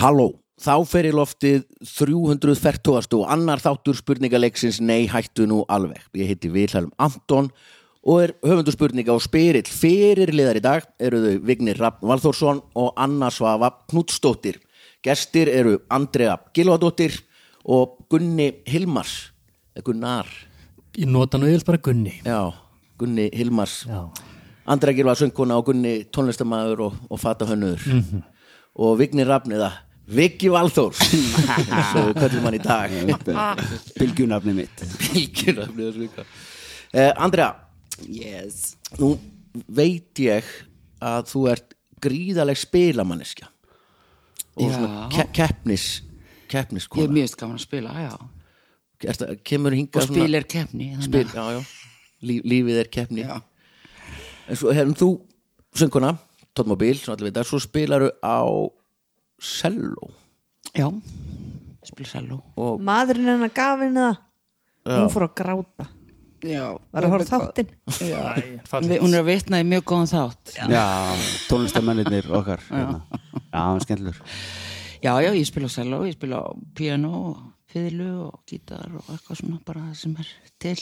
Halló, þá fer í loftið 340. og annar þáttur spurningaleiksins Nei hættu nú alveg. Ég heiti Vilhelm Anton og er höfundur spurninga og spyrill fyrirliðar í dag eru þau Vignir Rapp Valþórsson og Anna Svafa Knutsdóttir. Gestir eru Andrea Gilvadóttir og Gunni Hilmars, Gunnar, Ég nota nú yfir bara Gunni já, Gunni Hilmars. Já, Andrea Gilva söngkona og Gunni tónlistamæður og, og fatahönnur og Vignir Rafniða Viki Valþórs svo við köllum hann í dag. Bylgjunafni mitt. Bilgjur Rafniða svika eh, Andrea, Yes. Nú veit ég að þú ert gríðaleg spilamanneskja. Og Já. svona ke keppnis Ég er keppniskona mjög gaman að spila, já. Ertu, kemur hingað Og spil er keppni spil, já, já. Líf, lífið er keppni. Já. en svo hefum þú sönguna, tóttmobil, svona allir vita svo spilaru á cello. Já, spil selló og Maðurinn hennar gaf henni það Hún fór að gráta. Já, Var að horfa þáttinn? Hún er að vitna í mjög góðan þátt. Já, tónlistamennir okkar hérna. Já, hann er skemmtilegur. Já, já, ég spila selló, ég spila piano og fiðlu og gítar og eitthvað svona bara það sem er til.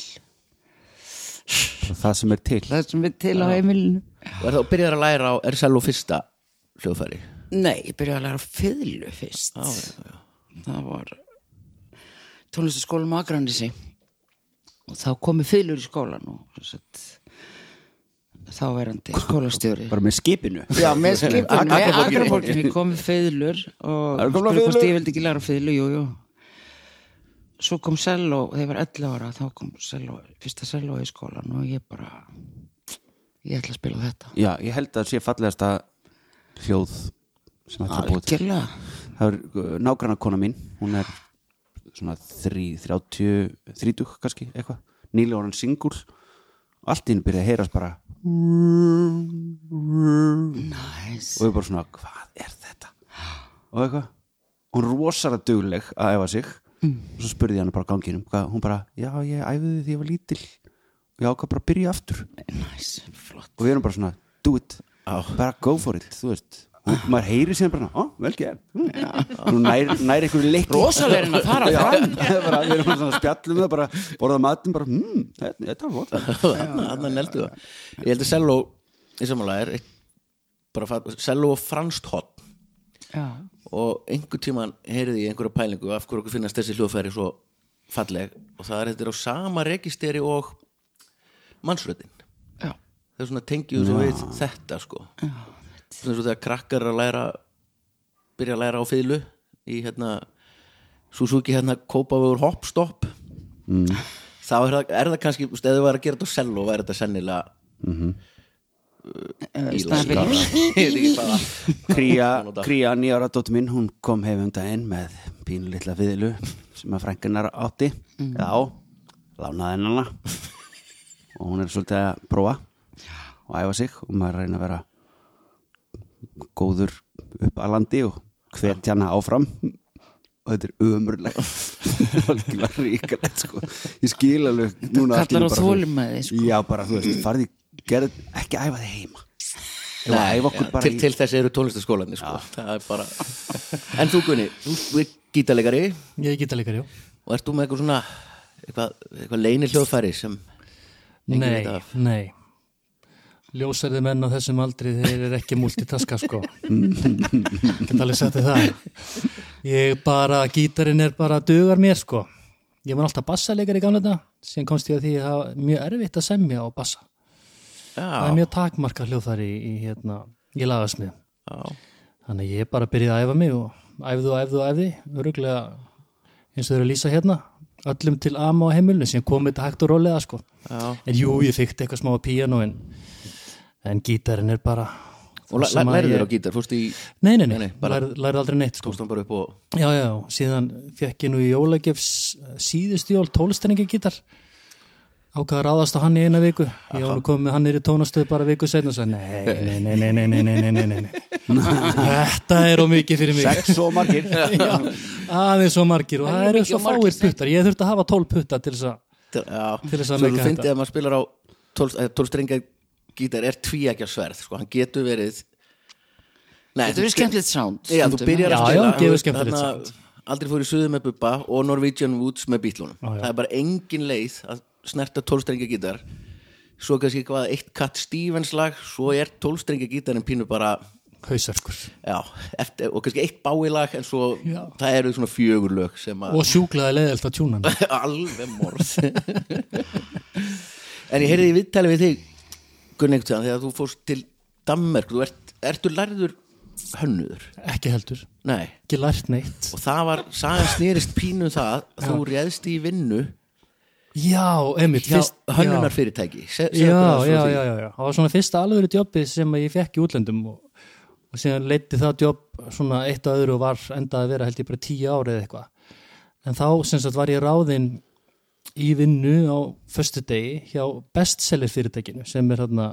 Það sem er til. Það sem er til á heimilinu. Og er það að byrja að læra á, er cello fyrsta hljóðfæri? Nei, ég byrjaði að læra fiðlu fyrst. Já, já, já. það var tónlistaskólum á Akranissi og þá komi fiðlur í skólan og sett, þá verandi skólastjóri. Bara með skipinu. Já, með Akraborginni. agraborginni komi fiðlur og spurði hvort ég vildi ekki læra fiðlu, jú, jú. Svo kom selló, þegar ég var 11 ára þá kom selló, fyrsta selló í skólan og ég bara ég ætla að spila þetta. Já, ég held að það sé fallegasta hljóð sem þetta er búið til. Það er nágranna kona mín Hún er svona þrí, þrjátíu, þrítug kannski, eitthvað. Nýlega orðin singur. Og allt í henni byrja að heyrast bara. Næs og ég bara svona, hvað er þetta? Og eitthvað. Hún er rosalega dugleg að æfa sig. Og svo spurði ég hann bara ganginum hún bara, já ég æfiði því ég var lítil og ég ákvað bara að byrja aftur. Flott. Og við erum bara svona, do it. Bara go for it, þú veist og maður heyri síðan bara, ó, vel gerð nú nær, nær einhverju leikli Rosalegrin að fara fram. bara, við erum svona að spjallum það bara, borða matum bara, hmm, þetta þetta var gott. Þannig neldu það. Ég held að cello í samanlega er eitt, bara cello og franskt hot Já, og einhver tíman heyrði ég einhverja pælingu af hverju okkur finnast þessi hljóðfæri svo falleg. Og það er þetta er á sama registeri og mannsröðin já, það er svona tengju svo við þetta sko svona svo þegar krakkar að læra byrja að læra á fiðlu í hérna Suzuki hérna kópavegur hoppstopp mm. þá er það, er það kannski þú ef þau var að gera þetta á cello væri þetta sennilega í staðan fyrir. Ég veit ekki hvaða Kría. Kría nýjára dóttir minn, hún kom hefum daginn með pínu litla viðlu sem að frænkunar átti. Já, lánaði hennana og hún er svolítið að prófa og æfa sig og maður reyna að vera góður upp að landi og hvetja hana áfram. Og þetta er ömurlegt. Algjörlega ríkalegt sko. Ég skil alveg núna á bara þólimaði sko. Já, bara þú veist, farði, gerð, ekki æfa þig heima. Nei, æfa okkur bara til, í til þess eru tónlistaskólanir sko. það er bara en þú Gunni, þú er gítalegari ég geta líka, já. Og ert þú með eitthvað svona eitthvað, eitthvað leini hljóðfæri sem Nei, nei Ljósærði menn á þessum aldri þeir eru ekki multitaska sko. Get alveg þér það. Ég bara, gítarinn er bara dugar mér sko. Ég var alltaf bassaleikar í gamla þetta síðan komst ég að því að það var mjög erfitt að semja á bassa. Það er já, mjög takmarka hljóðfæri í, í, hérna, í lagasmið. Já, Þannig ég bara byrjaði að æfa mig og æfðu og æfðu og æfði öruglega eins og þau eru að lýsa hérna öllum til ama á heimilinu sem komið þetta hægt og rólega sko. Já. En jú, ég fykti eitthvað smá á píano en, en gítarinn er bara og lærið þér á gítar, fórst í nei, nei, nei, nei lærið aldrei neitt sko. og... já, já, síðan fekk ég nú í Jólagefs síðust jól tólstæningi gítar ákvaða ráðast á hann í eina viku. Ég álu komið hann er í tónastöð bara viku setna og sagði nei, nei, nei, nei, nei, nei, nei þetta er ómikið fyrir mig. Sex og margir. Aðeins og margir. Og það eru svo fáir puttar. Ég þurfti að hafa tól putta til þess að til þess að meika þetta þú finnst ég að maður spilar á tólstæningi eh, gítar er tvíækja sverð sko. hann getur verið Nei, Þetta verður skemmtilegt sound Já, þú byrjar Já, að já, spila skemmtilegt þarna, Aldrei fór í suðu með Bubba og Norwegian Woods með bítlunum Já, já. Það er bara engin leið að snerta tólstrengja gítar Svo kannski eitthvað eitt Cat Stevens lag Svo er tólstrengja gítarinn pínu bara Já, eftir, og kannski eitt bái lag En svo Já. það eru svona fjögur lög Sem að og sjúklaði leiðilt að tjúna alveg morð En ég heyrði í viðtali við þig Gunni Þegar þú fórst til Danmerk Þú ert, ertu lærður hönnuður? Ekki heldur, Nei. Ekki lært neitt. Og það var, sagan snýrist pínu um það að þú réðst í vinnu já, einmitt, hjá fyrst hönnunar fyrirtæki Se, já, já, já, já, já, það var svona fyrsta alvöru jobbi sem ég fekk í útlöndum og, og síðan leiti það jobb svona eitt og öðru og var endað að vera held ég bara tíu árið eða eitthvað. En þá sem sagt var ég ráðinn í vinnu á föstu degi hjá bestseller fyrirtækinu sem er hérna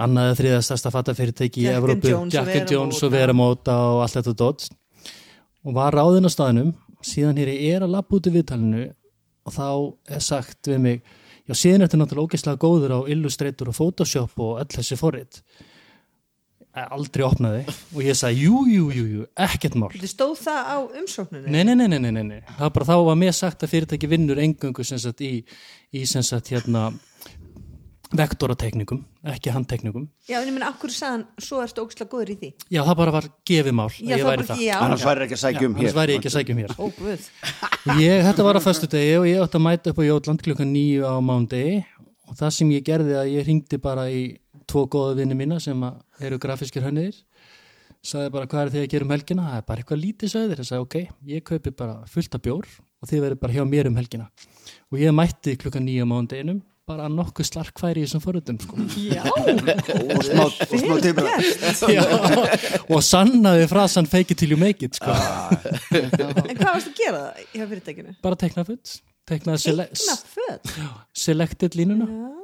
annaðið þriða stærsta fattafyrirtæki í Evrópu, Jack and. Jones og Veramóta og allt þetta dótt og var ráðinn á staðnum síðan hér er að lappa út í viðtalinu og þá er sagt við mig já síðan ertu náttúrulega ógeðslega góður á Illustrator og Photoshop og öll þessi forrit aldrei opnaði og ég sagði jú, jú, jú, jú, ekkert mál Þú stóð það á umsókninu? Nei, nei, nei, nei, nei, nei. Það var bara þá var mér sagt að fyrirtæki vinnur engöngu sem sagt í, í sem sagt hérna vektoratekningum, ekki handtekningum. Já, en ég menn, akkur sagðan, svo ertu ógslag góður í því. Já, það bara var gefið mál Já, að ég það væri bara, það. já. annars væri ekki að sækja um Annars hér væri ég ekki að sækja um hér. Ó, guð. Ég, þetta var á föstu degi og ég átti að mæta upp á Jótland klukkan nýju á mándegi og það sem ég gerði að ég ringdi bara í tvo góða vinni mína sem að eru grafískir hönniðir sagði bara hvað er þið að gera um helgina það er bara eitthvað lítið sögður, ég sagði ok ég kaupi bara fullt af bjór og þið verður bara hjá mér um helgina og ég mætti klukkan nýju á mándeginum bara nokkuð slarkfæri í þessum forröndum sko. Já, og smá, smá Já, og sannaði frasan fake it till you make it sko. en hvað varst að gera það hjá fyrirtækinu? bara tekna futt tekna sele Egna föt. selected línuna Já.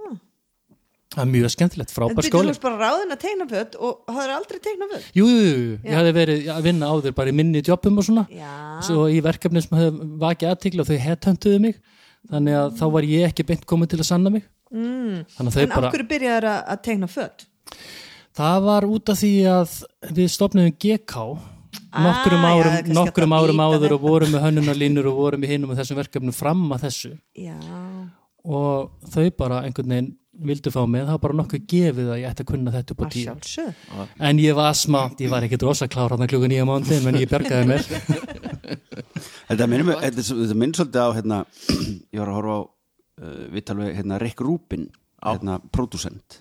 Það er mjög skemmtilegt, En frábær þú skóli varst bara ráðin að tegna föt og hafður aldrei tegnað föt? Jú, jú, jú, ég Já. hefði verið að vinna áður bara í minni jobbum og svona Já. svo í verkefni sem hefði vakið aðtíkla og þau headhuntuðu mig þannig að þá var ég ekki beint komið til að sanna mig Mm. En bara af hverju byrjaður að, að tegna föt? það var út af því að við stopnum GK nokkrum Ah, já, árum, kannski nokkrum hægt að árum áður og vorum með hönnunarlínur og vorum í hinum með þessum verkefnum fram að þessu Já. og þau bara einhvern veginn vildu fá mig, það var bara nokkuð gefið að ég ætti að kunna þetta upp á tíu. en ég var smátt, ég var ekkit rosa klár hann klukkan nýja mánuði, menn ég bjargaði mér. Þetta minnir svolítið á hérna, ég var að horfa á uh, viðtal við hérna, Rick Rubin hérna, producent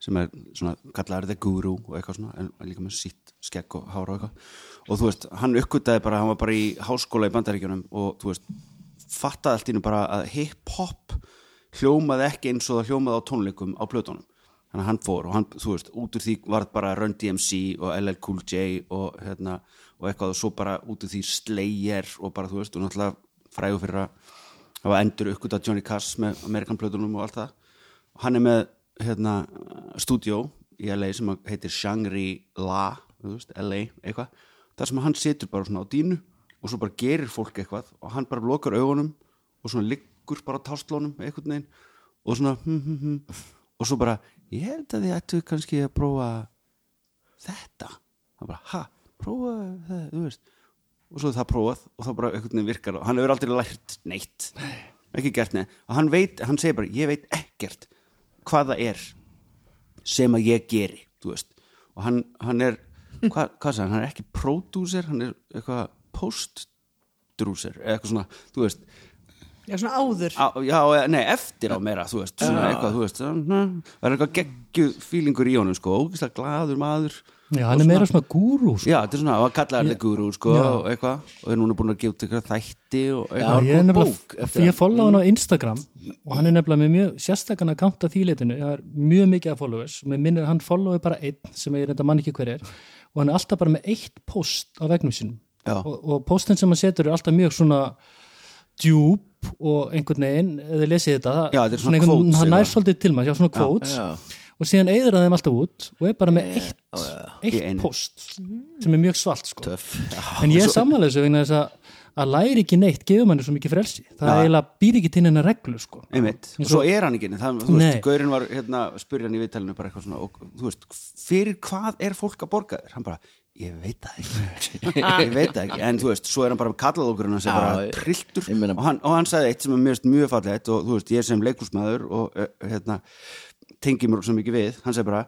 sem er svona, kallaður The Guru og eitthvað svona, en líka með sitt skegg og hára og eitthvað. Og þú veist, hann uppgötaði bara, hann var bara í háskóla í bandaríkjunum og þú veist fattaði allt í nú bara að hip-hop hljómaði ekki eins og það hljómaði á tónleikum á plötunum. Þannig að hann fór og hann, þú veist, út úr því var bara Run DMC og LL Cool J og hérna, og eitthvað og svo bara út úr því Slayer og bara, þú veist, og náttúrulega frægur fyrir að hafa endur uppgötað Johnny Cass með Amerikan plötunum og allt það. Og hann er með, hérna, stúdjó í LA sem heitir Shangri-La, þú veist, LA eitthvað, þar sem hann situr bara svona á dínu og svo bara gerir fólk eitthvað og hann bara lokar augunum og svona liggur bara á tástlónum einhvern veginn og svona hm, hm, hm, og svo bara, ég held að þið ættu kannski að prófa þetta. Það bara, ha, prófa það, þú veist. Og svo það prófað og þá bara einhvern veginn virkar og hann hefur aldrei lært neitt. Ekki gert neitt. Og hann veit, hann segir bara, ég veit ekkert hvað það er sem að ég geri, þú veist. Og hann, hann er, hvað, hvað sagði hann? Hann er ekki pródúser, hann er eitthvað postdrúser eða eitthvað svona, þú veist Já, svona áður. á, já, eða- nei, eftir á meira, þú veist svona eitthvað, þú veist, það er eitthvað geggjuð fílingur í honum, sko, ógislega glaður maður Já, hann er meira svona gúrú sko. Já, þetta er svona, og að kalla það guru, sko, og eitthvað, og er núna búin að gefa út eitthvað þætti og Já, eitthvað. ég er nefnilega, bók eftir ég follow hann á Instagram og hann er nefnilega með mjög sérstakann að kanta þýleitinu, það er mjög mikið af followers, með minnir hann followi bara einn sem ég reynda mann ekki hver er og hann er alltaf bara með eitt post á vegnum sínum Já. og, og postin sem hann setur er alltaf mjög svona djúb og einhvern veginn, eða lesið þetta Já, þetta er svona quotes hann nær svolítið til maður, já svona quotes. já. og síðan eyður hann þeim alltaf út og er bara með eitt, Í eitt einu. post sem er mjög svalt sko. En ég er sammála þessu vegna þess að að læri ekki neitt gefur manni svo mikið frelsi. Það Já. eiginlega býr ekki til hennar reglu sko. einmitt, og svo er hann ekki það, þú veist, Gaurin var hérna spurði hann í viðtælinu bara eitthvað svona og, þú veist, fyrir hvað er fólk að borga þér? Hann bara, ég veit það ekki. Ég veit það ekki, en þú veist, svo er hann bara kallað sem Já, bara ég- trilltur. ég meina- og, hann, og hann sagði eitt sem er mjög, mjög fallegt og þú veist, ég sem leikúsmaður og uh, hérna, tengi mér svo mikið við hann sagði bara,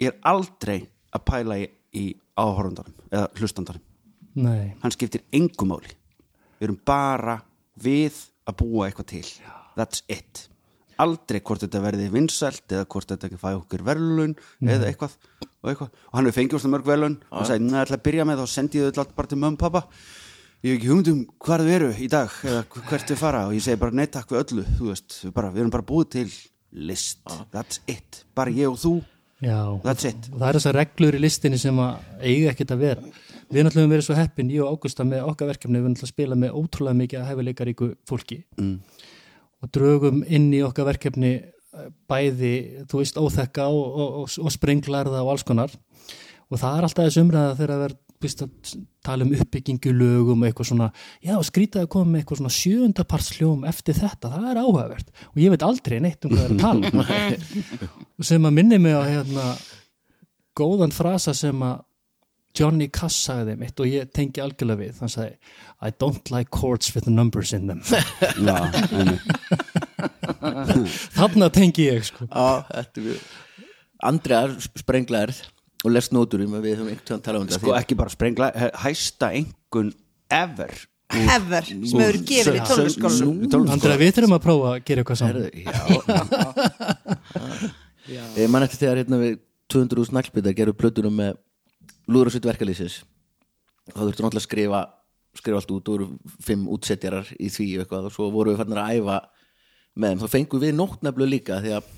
ég er aldrei að pæla í, í áhorundarum eða hlustandarum nei, hann skiptir engu máli. Við erum bara við að búa eitthvað til. That's it aldrei hvort þetta verði vinsælt eða hvort þetta ekki fæ okkur verðlun eða eitthvað og, eitthvað. og hann hefur fengið úr mörg verðlun og sagði, neða, ætla að byrja með þá sendi ég þau alltaf bara til og pappa ég hef ekki hugmynd um hvað þau eru í dag eða hvert þau fara og ég segi bara nei takk við öllu þú veist, við, bara, við erum bara búið til list, that's it. Bara ég og þú, já. That's it. Og það er þessar reglur í listinni sem að eiga ekkert að vera. Við náttúrulega höfum verið svo heppin, ég og Ágústa með okkar verkefni við náttúrulega spila með ótrúlega mikið að hæfileikaríku fólki. Mm. Og drögum inn í okkar verkefni eh, bæði, þú veist, óþekka og, og, og, sprenglarða og alls konar. Og það er alltaf þessi umræða þegar það er býst að tala um uppbyggingu lögum og eitthvað svona, já, skrýtaði að koma með eitthvað svona sjöundapars hljóm eftir þetta það er áhugavert. Og ég veit aldrei neitt um hvað það er að tala sem að minni mig á hérna góðan frasa sem að Johnny Cass sagði mitt og ég tengi algjörlega við, hann sagði I don't like chords with numbers in them. Já, einmitt. þarna tengi ég sko. Já, þetta er við Andrea sprenglaðir og lest nótur um að við höfum einhvern tíðan talað um þetta. Sko ekki bara sprengla hæsta engun ever. Ever sem hefur gefið í tónlistkólanum Andra, við þurfum að prófa að gera eitthvað saman. Já. Ég man eftir þegar hérna við 200 úr snaglbyttar gerum plötunum með lúðrasvitt verkalýsis þá þurftum náttúrulega að skrifa skrifa allt út og voru fimm útsetjarar í því og eitthvað og svo vorum við fannir að æfa með þeim, þá fengum við nótneflu líka því að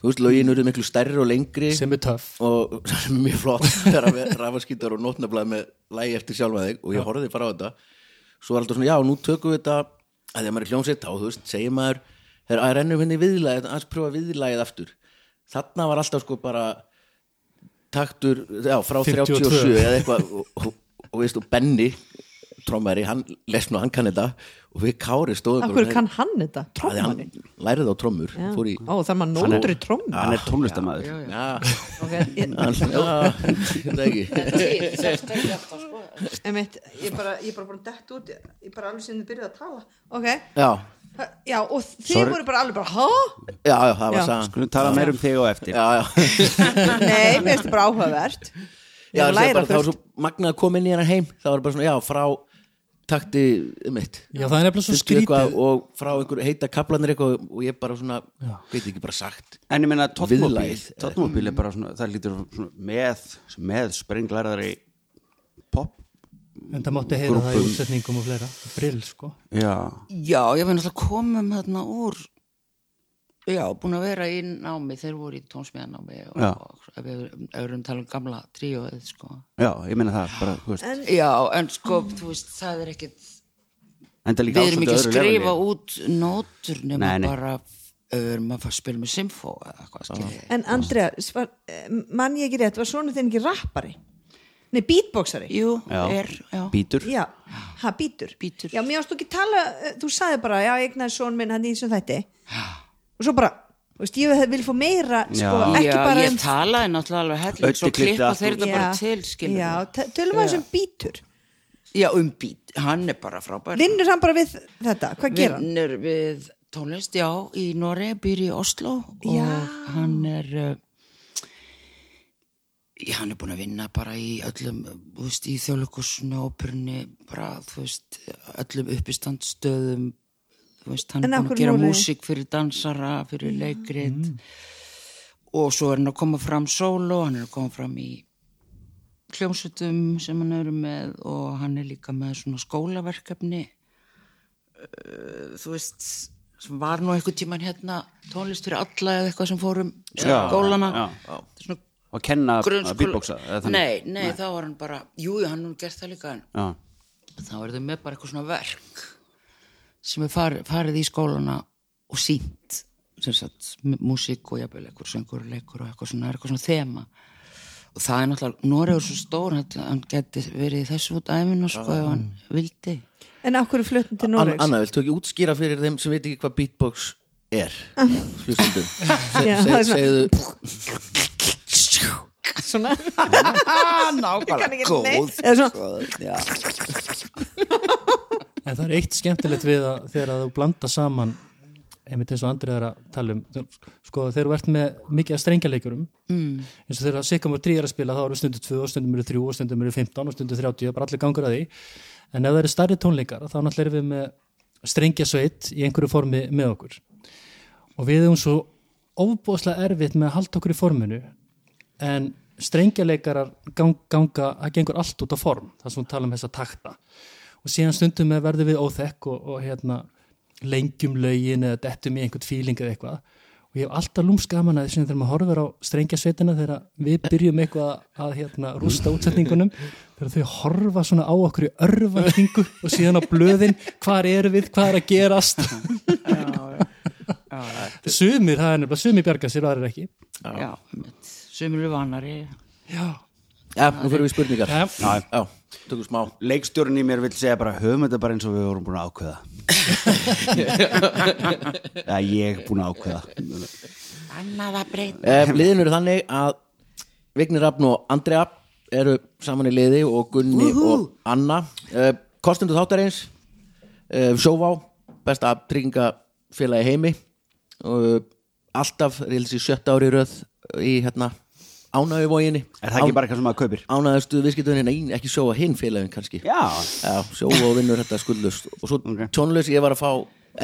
þú veist, lögin eru miklu stærri og lengri sem er töff. og sem er mjög flott þegar við rafaskýtar og nótnaflaði með lægi eftir sjálfa þig og ég horfði bara á þetta. Svo var alltaf svona, já, nú tökum við þetta. Að því að maður er hljómsveit þá, þú veist, segir maður er að rennum henni viðlægið, að pröfa viðlægið aftur þarna var alltaf sko bara taktur, já, frá 52. 37 eða eitthvað og, og, veist, og Benny trommari, hann lesn og hann kann þetta og við Kári stóðum af hverju kann hann þetta? að Trommari? hann lærið á trommur fór í, Ó, það maður nótur í tromm hann er tónlistamæður já, þetta ekki einmitt, ég bara, ég bara bara dett út ég bara alveg sinni byrjuð að tala. Ok, já, já og þið Sorry. voru bara alveg bara, hæ? já, já, það var Já. sagan skulum tala meir um þig og eftir já, já, nei, mér finnst það bara áhugavert já Ég það, læra bara, það var fullt. svo magnað að koma inn í hennar heim það var bara svona, já, frá takti mitt já, það er nefnilega svo 50 skrítið og frá einhver heita kaplanir eitthvað og ég bara svona, veit ekki bara sagt en ég meina Viðlagið. tóttmóbíl er bara svona, það lítur svona með, með sprenglarðari pop en það mátti heyra það í útsetningum og fleira. Brill sko. Já, Já, ég finn alltaf komum þarna úr Já, búin að vera í námi. Þeir voru í tónsmíðanámi og, ef við erum að tala um gamla tríóið sko. já, ég meina það bara, veist, En- Já, en sko, þú veist, það er ekkit enda líka Við erum ekki að skrifa leveli. út nótur nema Nei, nei. bara ef við erum að fara að spila með symfó eða eitthvað skilji en Andrea, svar, eh, mann ég ekki rétt var svona þinn ekki rappari nei, beatboxari Jú, Já. er, já bítur já, ha, bítur Bítur. já, mér þú ekki tala, eh, þú sagði bara já, ég egnaði son minn hann í þessum þætti og svo bara, þú veist, ég vil fá meira sko, Já. ekki Já, bara ég um talaði náttúrulega alveg helling Öddi svo klippti klippa allt þeir þetta bara Já. til skilji já, te- tölum við þessum bítur já, um bít, hann er bara frábær vinnur hann bara við þetta, hvað gera hann? vinnur við tónlist, já, í Noregi býr í Oslo Já. og hann er uh, já, hann er búin að vinna bara í öllum, þú veist, í þjóðleikusinu óperunni, bara, þú veist öllum uppistandstöðum þú veist, hann er búin að gera Noregi? músík fyrir dansara, fyrir leikrit. Og svo er hann að koma fram sóló, hann er að koma fram í hljómsutum sem hann eru með og hann er líka með svona skólaverkefni. Uh, þú veist sem var nú einhvern tíman hérna tónlist fyrir alla eða eitthvað sem fórum skólana já. Þetta er svona og kenna að grunnskóla beatboxa eða þannig. nei, nei, þá var hann bara jú, jú, hann hefur gert það líka en já, þá er þau með bara eitthvað svona verk sem er farið, farið í skólana og sínt sem sagt, músík og jafnvel eitthvað söngur og leikur og eitthvað svona, er eitthvað svona þema. Og það er náttúrulega, Noregur svo stór hann, geti verið í þessu út æfina sko ef hann vildi. En af hverju fluttum til Noregs? Anna, viltu ekki útskýra fyrir þeim sem veit ekki hvað beatbox er svona- segðu Svona. Nákvæmlega. góð svona. En það er eitt skemmtilegt við að þegar að þú blanda saman einmitt eins og Andrið er að tala um sko þegar þú ert með mikið að strengjaleikurum mm. eins og þegar Sikamur 3 er að spila þá eru stundu 2 og stundum eru 3 og stundum eru 15 og stundum 30 bara allir gangur að því. En ef það eru starri tónleikar þá náttúrulega erum við með strengjasveit í einhverju formi með okkur. Og við erum svo ofbúðslega erfitt með að halda okkur í forminu en strengjaleikarar gang, ganga, það gengur allt út á form það sem við tala um þessa takta. Og síðan stundum með verðum við óþekk og, og hérna lengjum lögin eða dettum í einhvern fíling eða eitthvað. Og ég hef alltaf lúms gaman að þessum þegar maður horfir á strengjasveitina þegar við byrjum eitthvað að, hérna, rústa útsetningunum þegar þau horfa svona á okkur í örvæntingu og síðan á blöðin hvar eru við, hvað er að gerast? Sumir, það er nefnilega sumir bjarga sér og aðrir ekki. Já, einmitt. Sumir eru vanari já, Já, nú fyrir við spurningar. Já. Já, tökum smá. Leikstjórinn í mér vil segja bara höfum þetta bara eins og við vorum búin að ákveða. Já, ég er búin að ákveða. Annað að breyta. Eh, Liðin eru þannig að Vignir Rafn og Andrea eru saman í liði og Gunni og Anna. Eh, Kostendur þáttarins eh, Sjóvá, besta tryggingafélagi heimi. Og eh, alltaf reils í sjötta ári röð í hérna ánæguvóginni Er það ekki bara eitthvað sem maður kaupir? ánægðastu viðskiptunni, nei, ekki sjóa hinn félagin kannski. Já, Já, sjóa og vinnur þetta skuldlust og svo Ok. tjónlaus, ég var að fá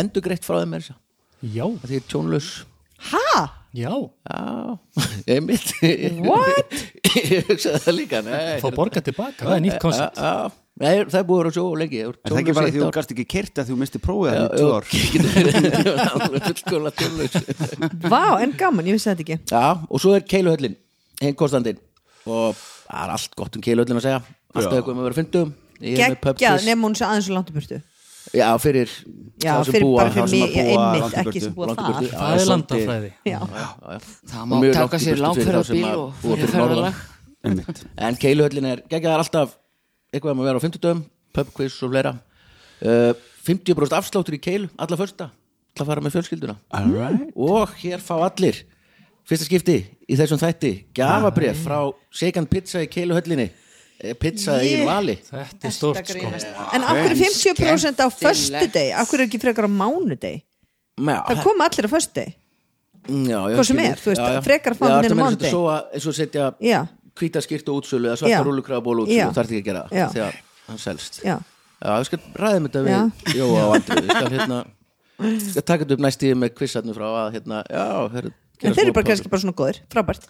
endugreitt frá þeim er þess já, að því er tjónlaus. Ha? já. Já, einmitt. What? Ég hugsaði það líka Nei, fá borga tilbaka, það er nýtt koncept. Já, já. Nei, það er búið að vera svo lengi. Er það ekki bara því þú gast ekki kert að þú misti prófið það í tvö ár? Vá, en gaman, ég vissi þetta ekki. Já, og svo er keiluhöllin hinn kostandinn. Og það er allt gott um keiluhöllin að segja. Alltaf eitthvað með að vera fyndum Ég er með pub Geggjað, quiz. nefnum hún svo aðeins og langt í burtu. Já, fyrir Já, þá sem fyrir búa bara þá fyrir sem mig, að búa einmitt, langt ekki sem búa Langt í þar. burtu. það er landafræði. Já, það má mjög taka langt í sér burtu fyrir þá sem langferðarbíl að og búa fyrir fyrir norðan. ferðalag Einmitt. En keiluhöllin er geggjaðar alltaf. Eitthvað um að vera á 50 dögum, pubquiz og fleira. Uh, 50% afsláttur í keilu alla fyrsta, alla fara með fjölskylduna. All right. og hér fá allir fyrsta skipti í þessum þætti gafabref frá Shaken Pizza í keiluhöllinni. Eh, pizza í vali. Þetta er stort sko. En af hverju 50% á skemmtilegt. föstudegi? Af hverju ekki frekar á mánudegi? Já, Það koma allir á föstudegi. Já, já, Hvað sem er, þú veist, frekar inn á svo að- eins og setja Já, hvíta skýrt og útsölu eða svarta rúlukrafaból útsölu þú þarf ekki að gera það þegar hann selst. Já. Ég skal ræðum þetta við Já. Jóa og Andri Ég skal hérna ég skal taka þetta upp næstíði með kvissarnu frá að hérna, já, her, En þeir eru bara kannski bara svona góðir, frábært.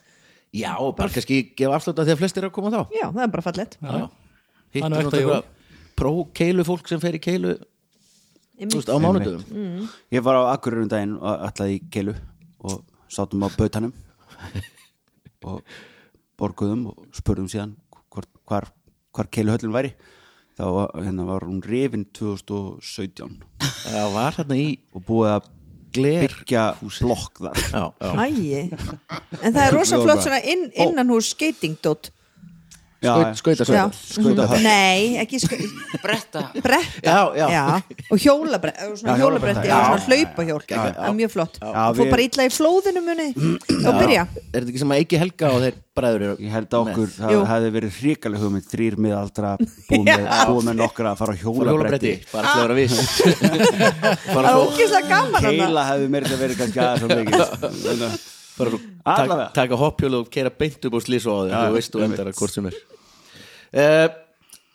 Já, og bara kannski gefa afslut að því að flestir eru að koma þá. Já, það er bara Það er nú hittir jól. pró-keilu fólk sem fer í keilu á mánudöfum Ég var á Akureyrum daginn og ætlaði í keilu og sátum á bautanum og borguðum og spurðum síðan hvar, hvar, hvar keiluhöllin væri. Þá var- hérna var hún rifin 2017 Já, var hérna í og búið að byggja blokk þar. Æi. En það er rosa flott svona inn, innan hús skeitingdótt Já, Skaut- skautasvæði. Skautahöll. Nei, ekki skau bretta. Bretta Já, já. og hjólabretti. hjólabretti, og já. svona hlaupahjól. Það er mjög flott. Fór bara illa í flóðinu muni. Og byrja. Er þetta ekki sem að ekki helga og þeir bræður Ég held að okkur, það hefði verið hrikaleg hugmynd þrýr miðaldra búið með, nokkra að fara á hjólabretti, bara til að vera viss. Bara það er svo ógeðslega gaman Keila hefði meira að verið kannski aðeins bara tak, taka hoppjólu og keira beint upp og slísa á þig Já, þú veist þú einmitt. endar að hvort sem er. Uh,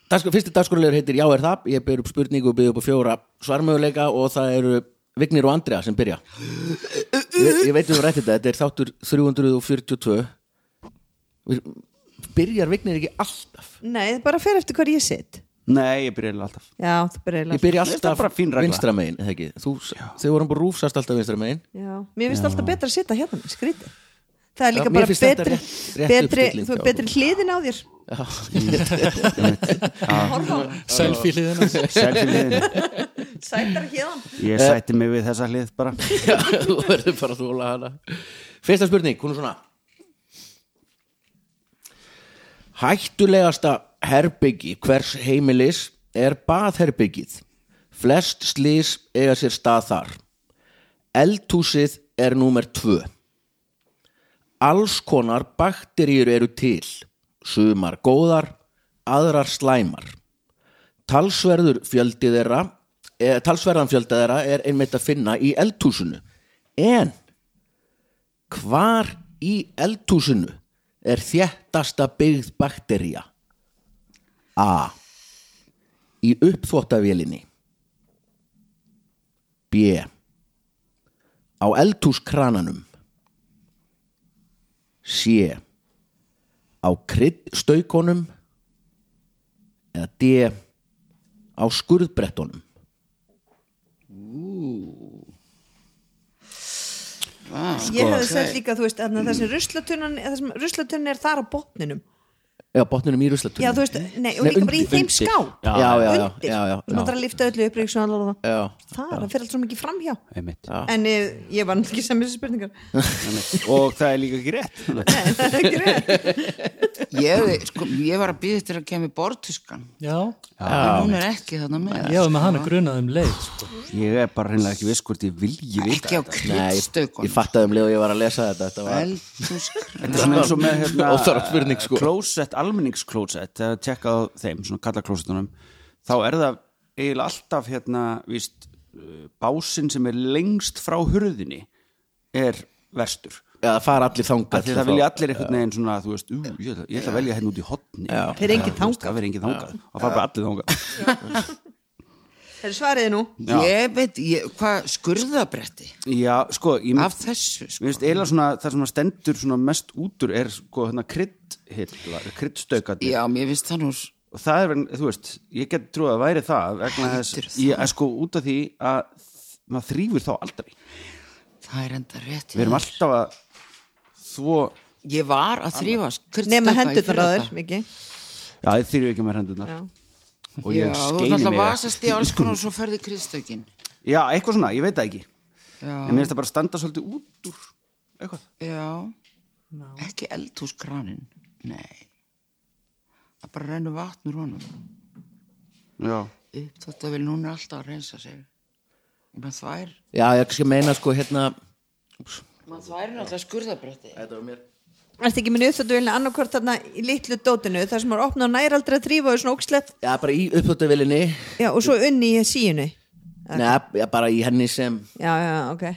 dagskur, fyrsti dagskurlegur heitir Já er það. Ég ber upp spurningu og byrð upp á fjóra svarmöguleika og það eru Vignir og Andrea sem byrja. Ég, ég veit um rætt þetta, þetta er þáttur 342 Við- byrjar Vignir ekki alltaf? Nei, það bara fer eftir hvað ég sitt Nei, ég byrja alltaf. Já, það byrja ég byrja alltaf vinstra megin eða ekki? þú, þau vorum bara rúfsast alltaf vinstra megin. Já, mér finnst alltaf betra að sitta hérna skrítið. Það er Já, líka mér bara betri rétt- rétt betri, þú er betri hliðin á þér. Horfa á selfie hliðina. Selfie-hliðin. sættar hérna Ég sætti mig við þessa hlið bara. Já, þú verður bara að þóla hana. Fyrsta spurning, hún er svona. Hættulegasta herbyggi hvers heimilis er baðherbyggið. Flest slís eiga sér stað þar. Eldhúsið er númer tvö. Alls konar bakteríur eru til. Sumar góðar, aðrar slæmar. Talsverður fjöldi þeirra, e, talsverðan fjöldi þeirra er einmitt að finna í eldhúsinu. En hvar í eldhúsinu er þéttasta byggð baktería? A. Í uppþvottavélinni. B. Á eldhúskrananum. C. Á kryddstaukonum. Eða D. Á skurðbrettunum. ég hefði sett líka, þú veist, þessum ruslatunnan er þar á botninum Já, botninum í ruslatunum. já, þú veist, nei, og Nei, líka bara í þeim undir. ská Já, já, já, já, undir, já, já, þú maður að lifta öllu upp það, Já, það fyrir allt svo mikið framhjá. Einmitt. en eh, ég var náttúrulega ekki sem þessi spurningar. Og það er líka ekki rétt. Það er ekki rétt. Ég, sko, ég var að býða eftir að kemur bortuskan Já, en hún er ekki þarna með ég var með hana grunað um leið sko. ég er bara hreinlega ekki viss hvort ég vilji vita ekki á. Nei, kryddstaukun ég fattaði um leið og ég var að lesa þetta Er almenningsklósett Þegar tjekka á þeim, svona kalla klósettunum Þá er það eiginlega alltaf hérna, víst uh, Básinn sem er lengst frá hurðinni Er verstur. Já, það fara allir þangað Af Því það vilja allir einhvern veginn svona Þú veist, ú, ég, ætla, að velja hérna út í hotni Já. Fer enginn þangað. Það verður enginn þangað. Og fara bara allir þangað það er svariði nú? Ég veit, ég, hvað skurðabretti? Já, sko, ég af þessu sko. Finnst eiginlega svona, það sem að stendur svona mest útur er sko hérna kryddhilla, kryddstaukarnir. Já, mér finnst það nú og það er, vegna- þú veist, ég get trúið að væri það vegna þess, Heitir það? ég er sko út af því að maður þrýfur þá aldrei. Það er enda rétt við erum alltaf að þvo, Ég var að þrýfa nema hendurnar að þér, Viki já, þið þrýfur ekki með hendurnar. Já. Og Já, ég þú skeini ætla að mig vasast í alls konar og svo ferði kryddstaukin já, eitthvað svona, ég veit það ekki. Já, en mér finnst það bara að standa svolítið út úr eitthvað, já. Ekki eldhúskranin Nei. Það bara rennur vatn úr honum. Já. Upp þetta vil núna alltaf að reynsa sig. Maður þvær Já, ég skal meina sko hérna maður þvær náttúrulega skurðabretti. Þetta var mér Ertu ekki minni uppþáttuvelina annarkvort þarna í litlu dótinu þar sem er opnað og nær aldrei að þrýfa og er svona ógslegt Já, bara í uppþóttavélinni já, og svo unni í síunni. Nei, já, bara í henni sem Já, já, ok.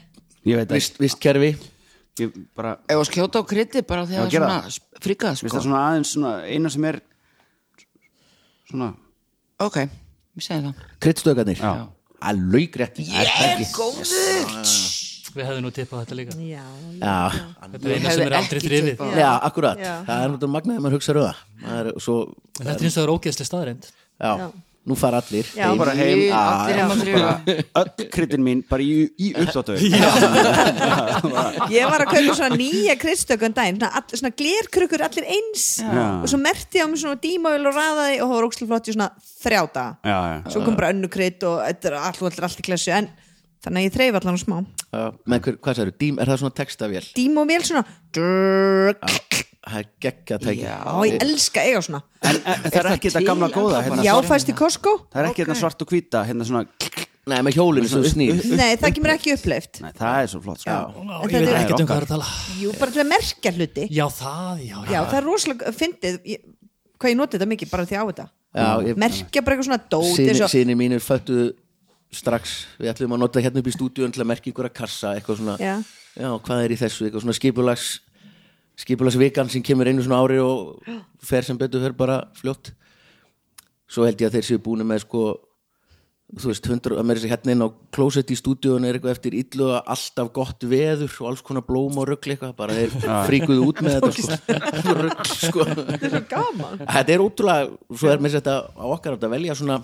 Ég veit það vist, vist kerfi ekki ég bara, ef að skjóta á krytti bara þegar gera svona frikað sko. það svona aðeins svona, eina sem er svona ok, ég segi það. Kryddstaukarnir. Já. Alveg rétt ég, góður Við hefðum nú tippað þetta líka. Já, Já, Þetta er eina sem er aldrei tippað. já, akkurat. Já. Það er náttúrulega magnaði að maður hugsa rauða Það. Er svo, En Þetta er eins og það er ógeðslega staðreind já, nú fara allir Já. bara heim Ég- allir heim að þrýfa öll kryddin mín bara í, í uppdáttu Ég var að kaupa svona nýja kristökun dæm svona, all, svona glerkrukkur allir eins. Já. og svo merti á mig svona dímavel og raðaði og það var ógslið flott í svona þrjá daga. Já, já. svo kom bara önnu krydd og þetta er allt, í klessu. En þannig að ég þreif allan á smá. Með hver, hvað sagður, dým, er það svona textavél? dímavel svona. Drrrr, Það er geggja tæki. Já. og ég elska eiga svona. En, en, það er ekki þetta gamla góða hérna, já, fæst í Costco. Það er ekki þetta svart og hvíta hérna svona, Nei, með hjólinu sem þú snýr. nei, það kemur ekki uppleift nei, það er svo flott sko. En Ég veit þetta er- ekkert um hvað er að tala. Jú, bara til að merkja hluti. Já, það, já, já, það er rosalega fyndið. Ég, hvað ég noti þetta mikið, bara því á þetta. Já, ég, merkja bara eitthvað svona dót Sinni, eins og- sinni mínir föttu strax Við ætlum að nota hérna upp í stúdíun til að merkja einhverja kassa eitthvað svona. Já. hvað er í þessu, eitthvað svona skipulags skipulagsvikan sem kemur einu svona ári og fer sem betur fer bara fljótt. Svo held ég að þeir séu búinu með sko þú veist, hundur, að mér er hérna inn á klósett í stúdíun er eitthvað eftir illu að alltaf gott veður og alls konar blóm og rugl eitthvað bara þeir fríkuðu út með þetta sko. Rugl sko. Gaman. Þetta er ótrúlega, svo er mér þetta á okkar að velja svona